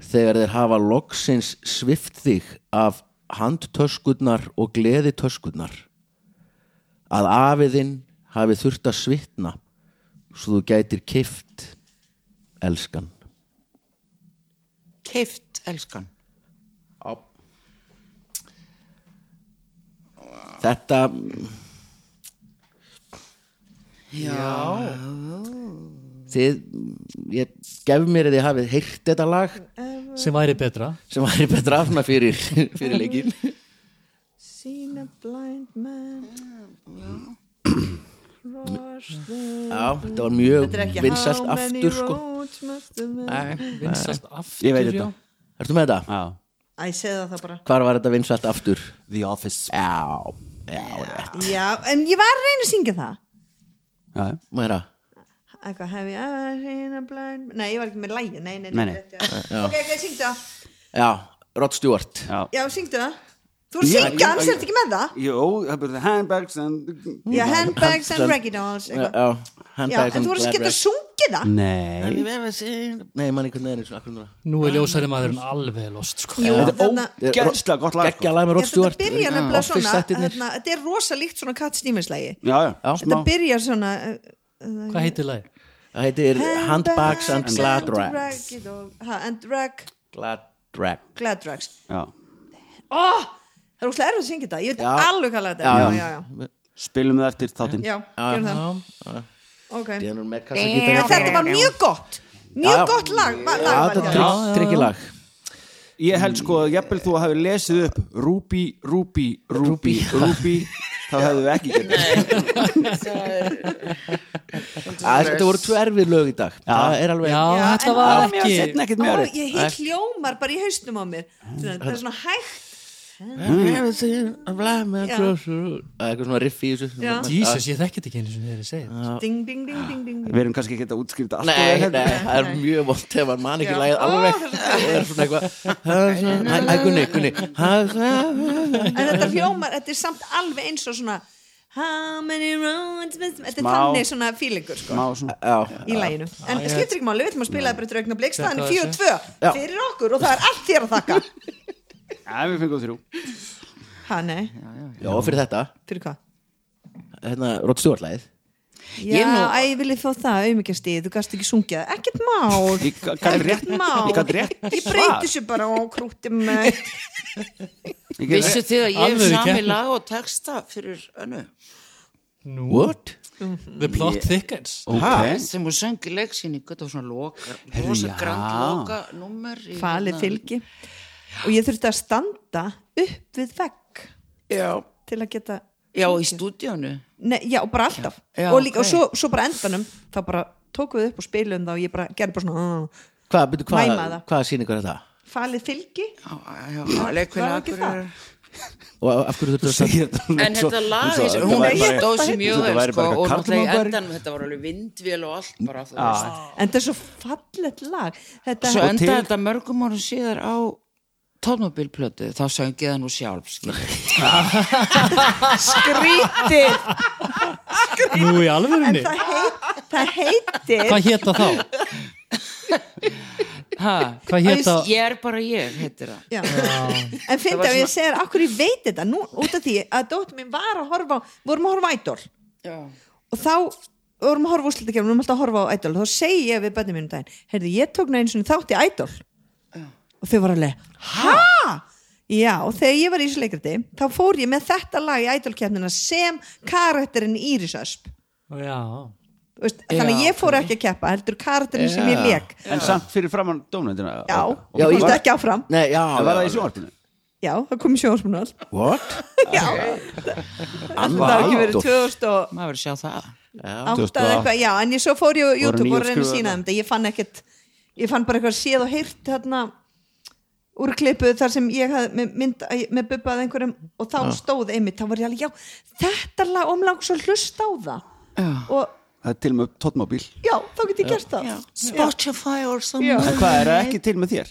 þegar þeir hafa loksins svift þig af handtöskurnar og gleðitöskurnar, að afiðinn hafi þurft að svitna svo þú gætir kift elskan. Keift, elskan. Þetta, Já. Þið, ég gef mér að þið hafið heyrt þetta lag sem væri betra sem væri betra afna fyrir, fyrir leikin. Seen a blind man Já, þetta var mjög many aftur sko. vinsast aftur Ég veit þetta. Ertu með þetta? Já. Æ, segðu það þá bara Hvar var þetta vinsælt aftur? The Office Já, já. Já, en ég var að reyna að syngja það Já, Mæra, Eitthvað, have you ever seen a blind man Nei, ég var ekki með lægi, nei, nei, Nei, nei. Ok, ok, syngdu það já, Rod Stewart. já. Já, syngdu það Þú voru að syngja, hans er þetta ekki með það Jú, það byrði handbags and... Já, handbags and reggae dolls Já, eitthvað. já, Já, handbags en þú voru að geta sungið það Nei Nei, manni hvernig er akkur núna. nú er ljósæri maðurinn alveg lost sko. Jú, Þetta er þarna ógeðslega gott lag Gekkja sko. lag með Rod Ég, þetta byrja nefnilega svona Þetta er rosa líkt svona lægi Já, já. Þetta byrja svona uh, hvað heitir lagi? Það heitir Handbags and Glad Rags. And rag. Glad Rag. Glad rags. Það er úrslega erfið að syngja þetta. Ég veit alveg hvað þetta er. Spilum við eftir þáttinn. Þetta var mjög gott. Mjög já. gott lag, Já, lag er. Ég held sko að jafnvel þú hafi lesið upp Ruby, Ruby, Ruby, Ruby þá hefðu við ekki getið Að Þetta voru tvö erfið lög í dag. Það er alveg... já, þetta var ekki ég hljómar bara í haustum á mér. Það er svona hægt eitthvað svona riff í þessu. Já. Jesus, ég þekkit ekki einu sem þið að segja Ding, ding, ding, ding, ding Við erum kannski ekki að útskýrta allt Nei, og vel, nei, hérna. það er mjög vond ef hann man ekki Ó, alveg. Það Það er svona eitthvað Æ, æ, Gunni, Gunni. En þetta hljómar, þetta er samt alveg eins og svona How many roads Þetta er þannig svona fílingur sko. Í læginu en það skiptir ekki máli, við ætlum að spila það bara eftir aukna blik staðan Þetta er var 4-2 Já. fyrir okkur og það er allt þér að þakka Já, við fengum þrjú. Ha, nei, já, fyrir þetta? Fyrir hvað? Hérna, Rótt Stjórnlæðið Já, Ég nú- æ, ég vilja fá það auðmyggjastíð, þú gast ekki sungið það. ekkert mál. Ég gæti rétt ekkert mál, Ég gæti rétt ég breyti sér bara á krúti með Ég gæti Vissu rétt þið að ég hef Alvöru sami keppni. lag og texta fyrir önnu? Nú, What? the plot thickens. Ok. Sem hún söng í leiksýningu þetta var svona loka, rosa grand loka nummer í falið hérna- fylgi og ég þurfti að standa upp við vegg já, til að geta já, í stúdíónu Nei, já, og bara alltaf. Já, og, líka, ok. og svo, svo bara endanum þá bara tókum við upp og spilum það og ég bara gerði bara svona Hvað, byrju, hvað, Mæma það. hvað sýningur er það? falið fylgi. Leikvinni var ekki það? Og af hverju þurftu að Segir þetta en og- þetta lag, og hún stóð sér mjög og sko, og náttúrulega í endanum þetta var alveg vindvél og allt bara, þú veist. en þetta er svo fallet lag. Þetta svo Og endaði þetta mörgum árum síðar á tónmobilplötu, þá söngið það nú sjálf skilur. skrítið Nú í alvörunni? Það, heit, það heitir Hvað hétta þá? ha, Hvað hétta ég er bara ég, heitir það. Já. en fyndi var að ég segir akkur ég veit þetta? Nú út af því að dóttir mín var að horfa á við vorum að horfa á Idol. Já, og þá vorum að horfa úrslutakefni, við vorum alltaf að horfa á Idol. Þá segi ég við bönni mínum daginn heyrðu, ég tók næðin svona þátt í Idol og þau var alveg, hæ? Já, og þegar ég var í þessu leikriti þá fór ég með þetta lag í Idol-kefnina sem karakterinn Íris Ösp. Já, veist, þannig að ég fór ekki að keppa heldur karakterinn sem ég leik En samt fyrir framann dómnendina Já, Já, ég fórst ekki áfram. Nei, já, Það var það í sjónvarpinu? Já, það kom í sjóðsmunum all What? Já, það var ekki verið 2008 maður verið að sjá það. 2008. eitthvað, já, en ég svo fór ég á YouTube og reyna að nýútskrifaðar. sína þeim þetta, ég fann ekkert ég fann bara eitthvað séð og heyrt þarna úr klippu þar sem ég hafði með, mynd, með bubbað einhverjum og þá stóð einmitt, þá var ég alveg, já þetta lag omlang svo hlust á það. Já, og Það er til með tóttmóbíl já, þá get ég gert það. Já. Spotify or Já. something En hvað er það ekki til með þér?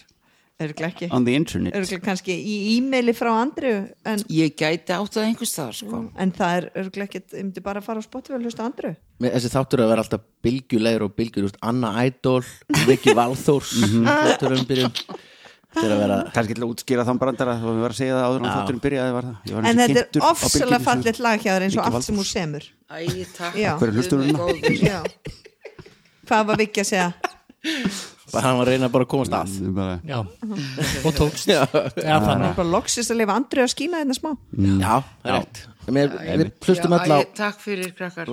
örglega ekki. On the internet. Örglega kannski í e-maili frá Andriu en, Ég gæti átt það einhvers staðar sko. en það er örglega ekki ég myndi bara að fara á Spotify og hlusta á Andriu Mér- þessi þáttur að vera alltaf bylgjulegur og veist, Anna Idol Viki Valþórs þátturum byrjum þetta að vera kannski til að útskýra þann brandara og við varum að segja það áður en þátturinn byrjaði var það? Var en þetta er á ofsalega fallit lag hjá þér eins og allt sem Valþórs. semur. Æ, takk. Hvað var Viki að segja bara hann var að reyna bara að komast að. bara- Já, og tókst. Já, þannig. Bara loksist að lifa Andriu að skína hérna smá. Já, það er rétt. Mér- við Já, á æ, Takk fyrir krakkar.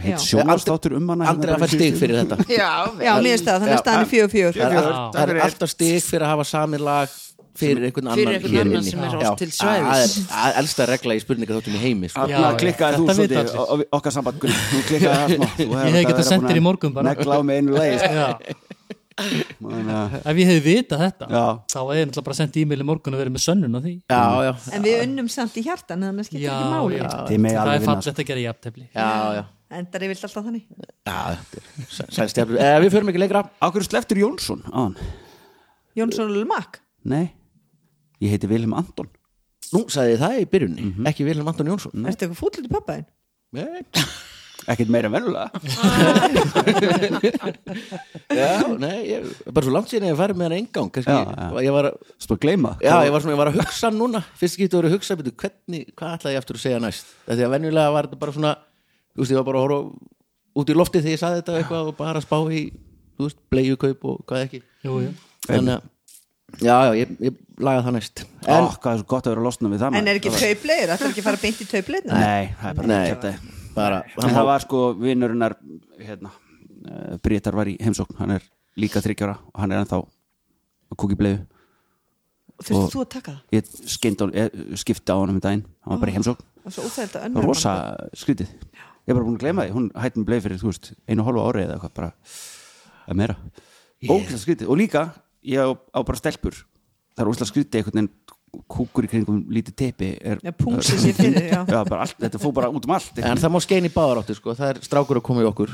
Heit Já. sjónastáttur um hana Andri að fæ stig fyrir þetta. Já, já, mér það, þannig að staðan er fjögur fjögur. Það er, Já. alltaf stig fyrir að hafa sami lag fyrir einhvern annan Fyrir einhvern annan sem er Já, til svæðis. það er elsta regla í spurningaþáttum í heimi sko. Já, já. klikkaði þú svolítið okkar samband Gunn. Þú klikkaði það smá. Þú hefur Ég getað verið sendt búin þér í að morgun bara. Negla á með einu leið ef ég hefði vitað þetta Já. þá hefði ég náttúrulega bara sendt e-mail í morgun og verið með sönnun á því. Já, já, en við unnum samt í hjartan þannig að skiptir Já, ekki máli. það er vinna, fallegt að gera jafntefli. Já, já. endar ég vilt alltaf þannig. Þetta er eh, Við förum ekki lengra. Hverju sleftur Jónsson áðan? Jónsson Lulmak Nei, ég heiti Vilhelm Anton. Nú sagði ég það í byrjunni, ekki Vilhelm Anton Jónsson. Ertu eitthvað fúll til pappaðin? Nei. Ekkert meira en venulega Já, nei, ég, bara svo langt síðan ég farið með hann engang kannski, Já, já. Ég var, Spór gleyma. Já, ég var svona, ég var að hugsa núna. Fyrst getur verið að hugsa, betur, hvernig, hvað ætlaði ég eftir að segja næst? Því að venjulega var þetta bara svona þú veist, ég var bara að horfa út í loftið þegar ég saði þetta eitthvað og bara að spá í þú veist, bleiukaup og hvað ekki. Jú, jú. Þannig að, já, já, ég, ég lagaði það næst. Ó, En, hvað er svo gott að vera að losna við það en er ekki tauplegur, þetta er ekki að fara beint í tauplegur Nei, það er bara nei, kjaftaði. Bara En það var sko vinnurinnar hérna, uh, Brítar var í heimsókn. Hann er líka þryggjára og hann er ennþá að kúki bleiðu þurftu þú að taka það? ég skeind á, ég, skipti á hann um daginn. Hann var bara í heimsókn, það var rosa skrítið. Ég er bara búin að gleyma því, hún hætti með bleið fyrir þú veist, einu hálfa ári eða eitthvað bara að meira, ógæslega skrítið. Og líka, ég á, á bara stelpur. Það er ógæslega skrítið einhvern veginn kúkur í kringum lítið teipi er, sér fyrir, já. já, bara allt, þetta fór bara út um allt En það má skein í báðar áttir sko. það er strákur að koma í okkur.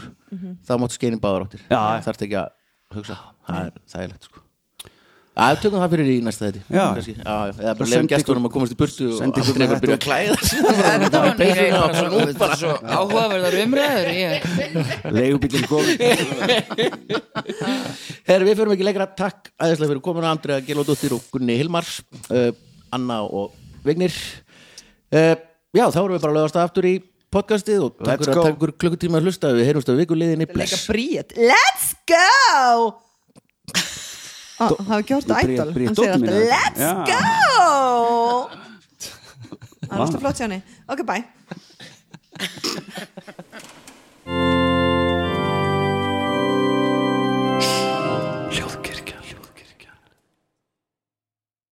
Það máttu skein í báðar áttir. Já. það þarf ekki að hugsa. Það er þægilegt sko. að tökum það fyrir í næsta þetta eða bara lefum gestunum að komast í burtu og aldrei með að byrja að klæða þetta er svo áhugaverðar umræður ég, leigubílinn kom Herri, við förum ekki lengra, takk aðeinslega fyrir komuna. Andrea Gelódóttir og Gunni Hilmars. Uh, Anna og Vignir. Uh, Já, þá erum við bara að lögast aftur í podcastið og takk Let's fyrir að ykkur klukkutíma að hlusta. Við heyrumst á vikuliðinni, leika bless. let's go! Ó, það var gjort Bríet- ædol hann segir alltaf let's Já. go! Það var alltaf flott hjá henni ok bye